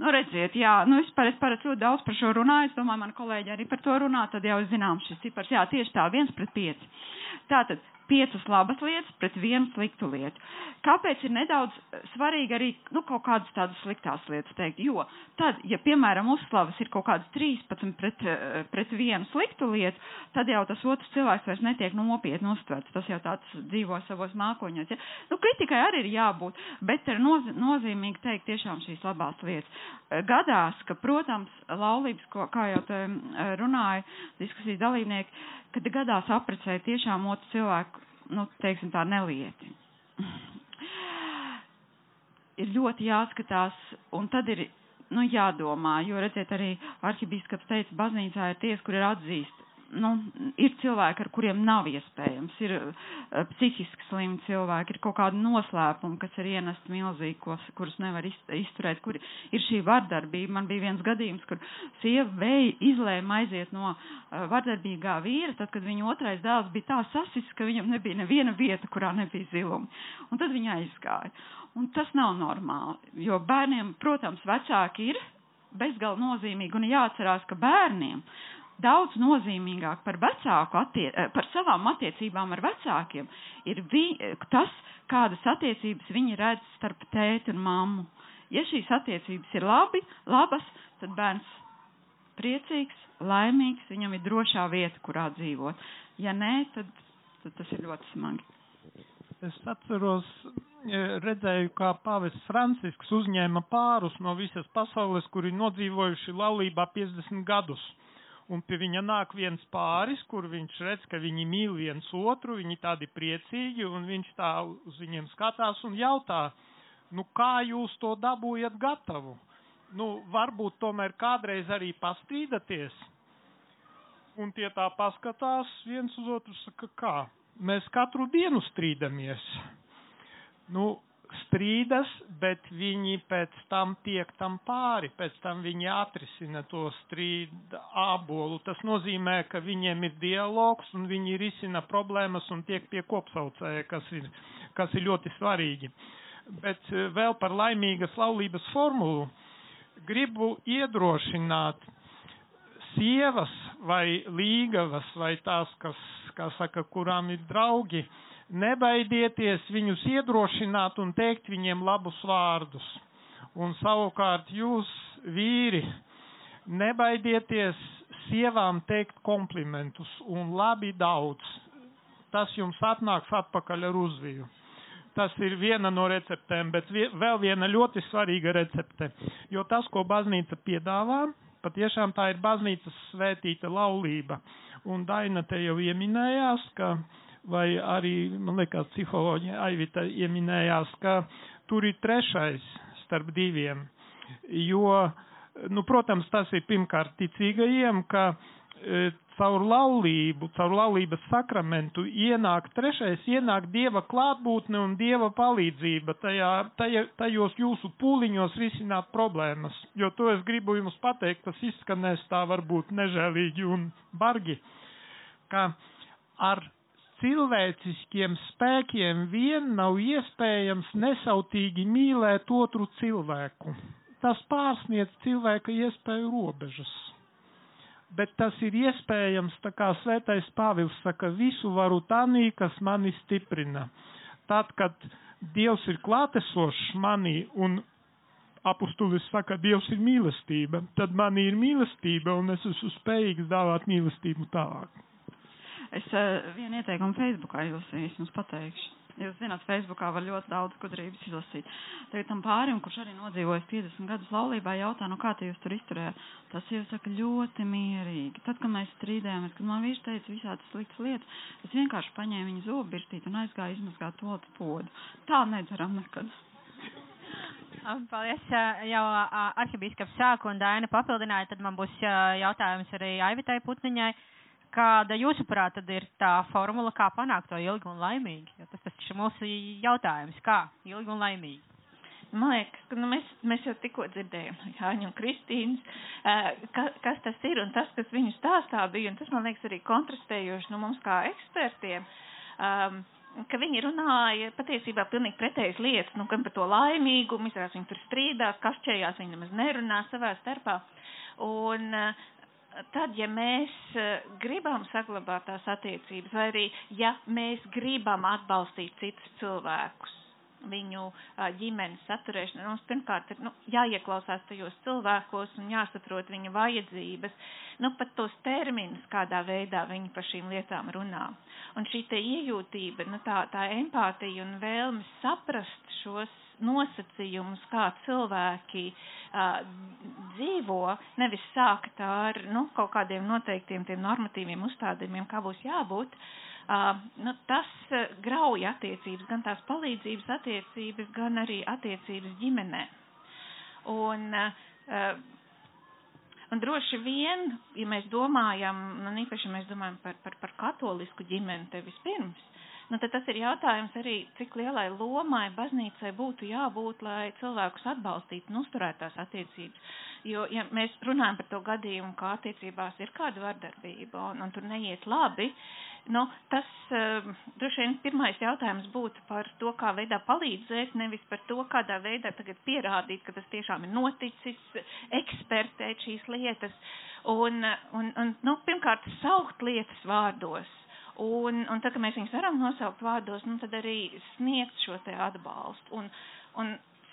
Nu, redziet, jā, nu, vispār es parasti ļoti daudz par šo runāju, es domāju, mani kolēģi arī par to runā, tad jau zinām šis cipars, jā, tieši tā, viens pret pieci. Tātad, piecas labas lietas pret vienu sliktu lietu. Kāpēc ir nedaudz svarīgi arī nu, kaut kādas tādas sliktās lietas teikt? Jo tad, ja piemēram uzslavas ir kaut kādas 13 pret, eh, pret vienu sliktu lietu, tad jau tas otrs cilvēks vairs netiek nopietni uztverts. Tas jau tāds dzīvo savos mākoņos. Ja? Nu, kritikai arī ir jābūt, bet ir noz nozīmīgi teikt tiešām šīs labās lietas. Gadās, ka, protams, laulības, kā jau te eh, runāja diskusijas dalībnieki, kad gadās aprecēja tiešām otru cilvēku, nu, teiksim tā, nelieti. <laughs> ir ļoti jāskatās, un tad ir, nu, jādomā, jo, redziet, arī arhibīskaps teica, baznīcā ir ties, kur ir atzīst nu, ir cilvēki, ar kuriem nav iespējams, ir uh, psihiski slimi cilvēki, ir kaut kāda noslēpuma, kas ir ienest milzīgi, kos, kurus nevar izturēt, kur ir šī vardarbība. Man bija viens gadījums, kur sieva vēja izlēma aiziet no uh, vardarbīgā vīra, tad, kad viņa otrais dēls bija tā sasis, ka viņam nebija neviena vieta, kurā nebija ziluma. Un tad viņa aizgāja. Un tas nav normāli, jo bērniem, protams, vecāki ir bezgalīgi nozīmīgi un jāatcerās, ka bērniem daudz nozīmīgāk par attie eh, par savām attiecībām ar vecākiem ir vi, tas, kādas attiecības viņi redz starp tēti un mammu. Ja šīs attiecības ir labi, labas, tad bērns priecīgs, laimīgs, viņam ir drošā vieta, kurā dzīvot. Ja nē, tad, tad tas ir ļoti smagi. Es atceros, e, redzēju, kā pāvests Francisks uzņēma pārus no visas pasaules, kuri nodzīvojuši laulībā 50 gadus un pie viņa nāk viens pāris, kur viņš redz, ka viņi mīl viens otru, viņi tādi priecīgi, un viņš tā uz viņiem skatās un jautā, nu kā jūs to dabūjat gatavu? Nu, varbūt tomēr kādreiz arī pastrīdaties. Un tie tā paskatās viens uz otru, saka, kā? Mēs katru dienu strīdamies. Nu, strīdas, bet viņi pēc tam tiek tam pāri, pēc tam viņi atrisina to strīdu ābolu. Tas nozīmē, ka viņiem ir dialogs un viņi risina problēmas un tiek pie kopsaucēja, kas ir, kas ir ļoti svarīgi. Bet eh, vēl par laimīgas laulības formulu gribu iedrošināt sievas vai līgavas vai tās, kas, kā saka, kurām ir draugi, uh, Nebaidieties viņus iedrošināt un teikt viņiem labus vārdus. Un savukārt jūs, vīri, nebaidieties sievām teikt komplimentus un labi daudz. Tas jums atnāks atpakaļ ar uzviju. Tas ir viena no receptēm, bet vēl viena ļoti svarīga recepte. Jo tas, ko baznīca piedāvā, patiešām tā ir baznīcas svētīta laulība. Un Daina te jau ieminējās, ka uh, vai arī, man liekas, psiholoģija Aivita ieminējās, ka tur ir trešais starp diviem, jo, nu, protams, tas ir pirmkārt ticīgajiem, ka e, caur laulību, caur laulības sakramentu ienāk trešais, ienāk Dieva klātbūtne un Dieva palīdzība tajā, tajā, tajos jūsu pūliņos risināt problēmas. Jo to es gribu jums pateikt, tas izskanēs tā varbūt nežēlīgi un bargi, ka ar cilvēciskiem spēkiem vien nav iespējams nesautīgi mīlēt otru cilvēku. Tas pārsniedz cilvēka iespēju robežas. Bet tas ir iespējams, tā kā svētais Pāvils saka, visu varu tanī, kas mani stiprina. Tad, kad Dievs ir klātesošs manī un apustulis saka, Dievs ir mīlestība, tad manī ir mīlestība un es esmu spējīgs dāvāt mīlestību tālāk. Es uh, vienu ieteikumu Facebookā jūs, es jums pateikšu. Jūs zināt, Facebookā var ļoti daudz gudrības izlasīt. Tagad tam pārim, kurš arī nodzīvojis 50 gadus laulībā, jautā, nu kā te jūs tur izturējāt? Tas jau saka ļoti mierīgi. Tad, kad mēs strīdējāmies, kad man vīrs teica visādas sliktas lietas, es vienkārši paņēmu viņu zobu birstīt un aizgāju izmazgāt to podu. Tā nedzaram nekad. Paldies. Jau arhibīskaps sāka un Daina papildināja, tad man būs jautājums arī Aivitai Putniņai. Kāda jūsuprāt tad ir tā formula, kā panākt to ilgi un laimīgi? Jo tas taču mūsu jautājums, kā ilgi un laimīgi. Man liekas, ka nu, mēs, mēs jau tikko dzirdējām no Jāņa un Kristīnas, uh, ka, kas tas ir un tas, kas viņu stāstā bija, un tas man liekas arī kontrastējoši nu, mums kā ekspertiem. Um, ka viņi runāja patiesībā pilnīgi pretējas lietas, nu, gan par to laimīgumu, izrādās viņi tur strīdās, kašķējās, viņi nemaz nerunā savā starpā. Un uh, tad, ja mēs gribam saglabāt tās attiecības, vai arī, ja mēs gribam atbalstīt citus cilvēkus, viņu ģimenes saturēšanu. Mums pirmkārt ir nu, jāieklausās tajos cilvēkos un jāsaprot viņa vajadzības, nu pat tos terminus, kādā veidā viņi par šīm lietām runā. Un šī te iejūtība, nu, tā, tā empātija un vēlme saprast šos nosacījumus, kā cilvēki uh, dzīvo, nevis sākt ar nu, kaut kādiem noteiktiem tiem normatīviem uzstādījumiem, kā būs jābūt. Uh, nu, tas uh, grauj attiecības, gan tās palīdzības attiecības, gan arī attiecības ģimenē. Un, un droši vien, ja mēs domājam, un īpaši mēs domājam par, par, par katolisku ģimeni te vispirms, nu, tad tas ir jautājums arī, cik lielai lomai baznīcai būtu jābūt, lai cilvēkus atbalstītu un uzturētu tās attiecības. Jo, ja mēs runājam par to gadījumu, kā attiecībās ir kāda vardarbība un, un tur neiet labi, nu, tas uh, droši vien pirmais jautājums būtu par to, kā veidā palīdzēt, nevis par to, kādā veidā tagad pierādīt, ka tas tiešām ir noticis, ekspertēt šīs lietas. Un, un, un nu, pirmkārt, saukt lietas vārdos Un, un tad, kad mēs viņus varam nosaukt vārdos, nu, tad arī sniegt šo te atbalstu. Un, un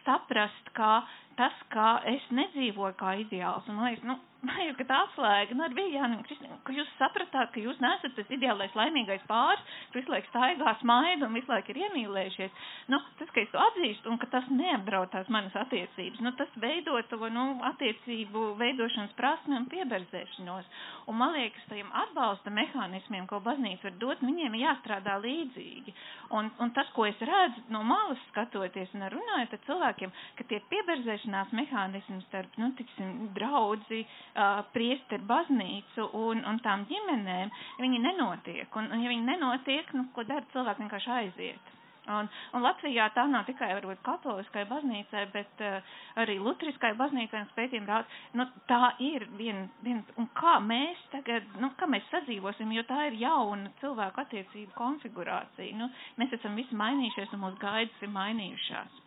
saprast, ka tas, kā es nedzīvoju kā ideāls, un liekas, nu, ir, ka tā atslēga, nu, ar Viljānu ka jūs sapratāt, ka jūs nesat tas ideālais laimīgais pāris, kas visu laiku staigā smaida un visu laiku ir iemīlējušies. Nu, tas, ka es to atzīstu un ka tas neapdrautās manas attiecības, nu, tas veido to, nu, attiecību veidošanas prasmi un pieberzēšanos. Un man liekas, tajiem atbalsta mehānismiem, ko baznīca var dot, viņiem jāstrādā līdzīgi. Un, un tas, ko es redzu no malas skatoties un runājot ar cilvēkiem, ka tie pieberzēšanās mehānismi starp, nu, tiksim, draudzi, uh, priesteru baznīcu un, un tām ģimenēm, viņi nenotiek. Un, un ja viņi nenotiek, nu, ko dara cilvēki vienkārši aiziet. Un, un Latvijā tā nav tikai varbūt katoliskai baznīcai, bet uh, arī lutriskai baznīcai un spētījumi rāda, nu tā ir viena, vien, un kā mēs tagad, nu kā mēs sadzīvosim, jo tā ir jauna cilvēku attiecību konfigurācija. Nu, mēs esam visi mainījušies un mūsu gaidas ir mainījušās.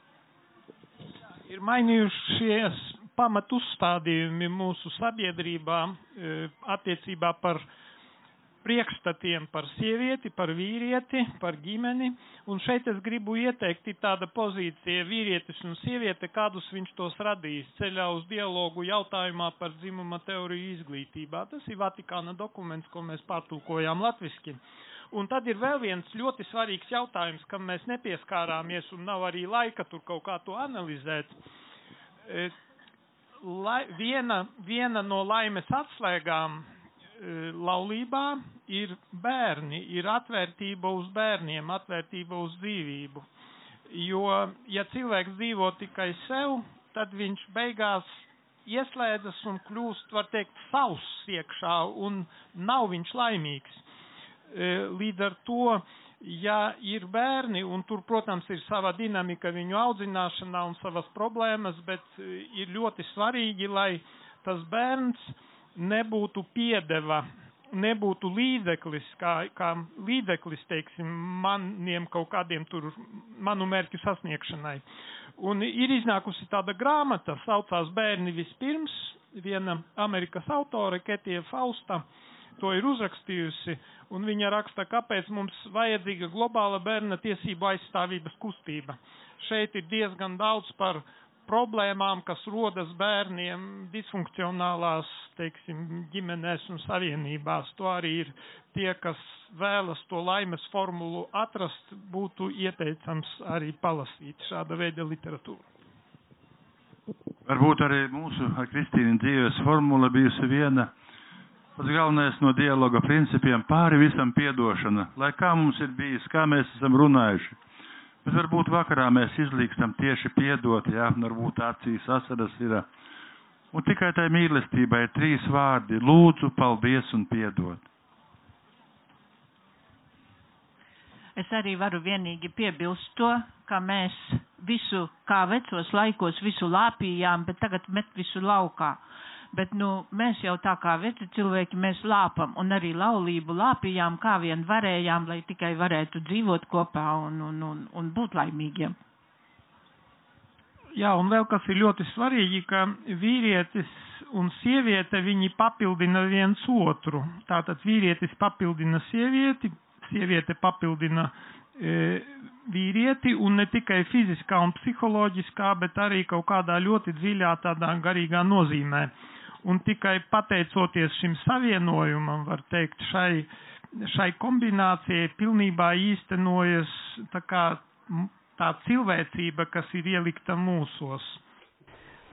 Ir mainījušies pamat uzstādījumi mūsu sabiedrībā e, attiecībā par priekšstatiem par sievieti, par vīrieti, par ģimeni. Un šeit es gribu ieteikt tāda pozīcija vīrietis un sieviete, kādus viņš tos radīs ceļā uz dialogu jautājumā par dzimuma teoriju izglītībā. Tas ir Vatikāna dokuments, ko mēs pārtulkojām latviski. Un tad ir vēl viens ļoti svarīgs jautājums, kam mēs nepieskārāmies un nav arī laika tur kaut kā to analizēt. Lai, viena, viena no laimes atslēgām e, laulībā ir bērni, ir atvērtība uz bērniem, atvērtība uz dzīvību. Jo, ja cilvēks dzīvo tikai sev, tad viņš beigās ieslēdzas un kļūst, var teikt, savs iekšā un nav viņš laimīgs. E, līdz ar to ja ir bērni, un tur, protams, ir sava dinamika viņu audzināšanā un savas problēmas, bet e, ir ļoti svarīgi, lai tas bērns nebūtu piedeva, nebūtu līdzeklis, kā, kā līdzeklis, teiksim, maniem kaut kādiem tur, manu mērķu sasniegšanai. Un ir iznākusi tāda grāmata, saucās Bērni vispirms, viena Amerikas autore, Ketija Fausta, to ir uzrakstījusi, un viņa raksta, kāpēc mums vajadzīga globāla bērna tiesību aizstāvības kustība. Šeit ir diezgan daudz par problēmām, kas rodas bērniem disfunkcionālās, teiksim, ģimenēs un savienībās. To arī ir tie, kas vēlas to laimes formulu atrast, būtu ieteicams arī palasīt šāda veida literatūru. Varbūt arī mūsu ar Kristīnu dzīves formula bijusi viena Pats galvenais no dialoga principiem pāri visam piedošana, lai kā mums ir bijis, kā mēs esam runājuši. Bet varbūt vakarā mēs izlīkstam tieši piedot, jā, varbūt acīs asaras ir. Un tikai tai mīlestībai ir trīs vārdi - lūdzu, paldies un piedot. Es arī varu vienīgi piebilst to, ka mēs visu, kā vecos laikos, visu lāpījām, bet tagad met visu laukā. Bet, nu, mēs jau tā kā veci cilvēki, mēs lāpam un arī laulību lāpījām, kā vien varējām, lai tikai varētu dzīvot kopā un, un, un, un būt laimīgiem. Jā, un vēl kas ir ļoti svarīgi, ka vīrietis un sieviete viņi papildina viens otru. Tātad vīrietis papildina sievieti, sieviete papildina e, vīrieti un ne tikai fiziskā un psiholoģiskā, bet arī kaut kādā ļoti dziļā tādā garīgā nozīmē. Un tikai pateicoties šim savienojumam, var teikt, šai, šai kombinācijai pilnībā īstenojas tā kā tā cilvēcība, kas ir ielikta mūsos.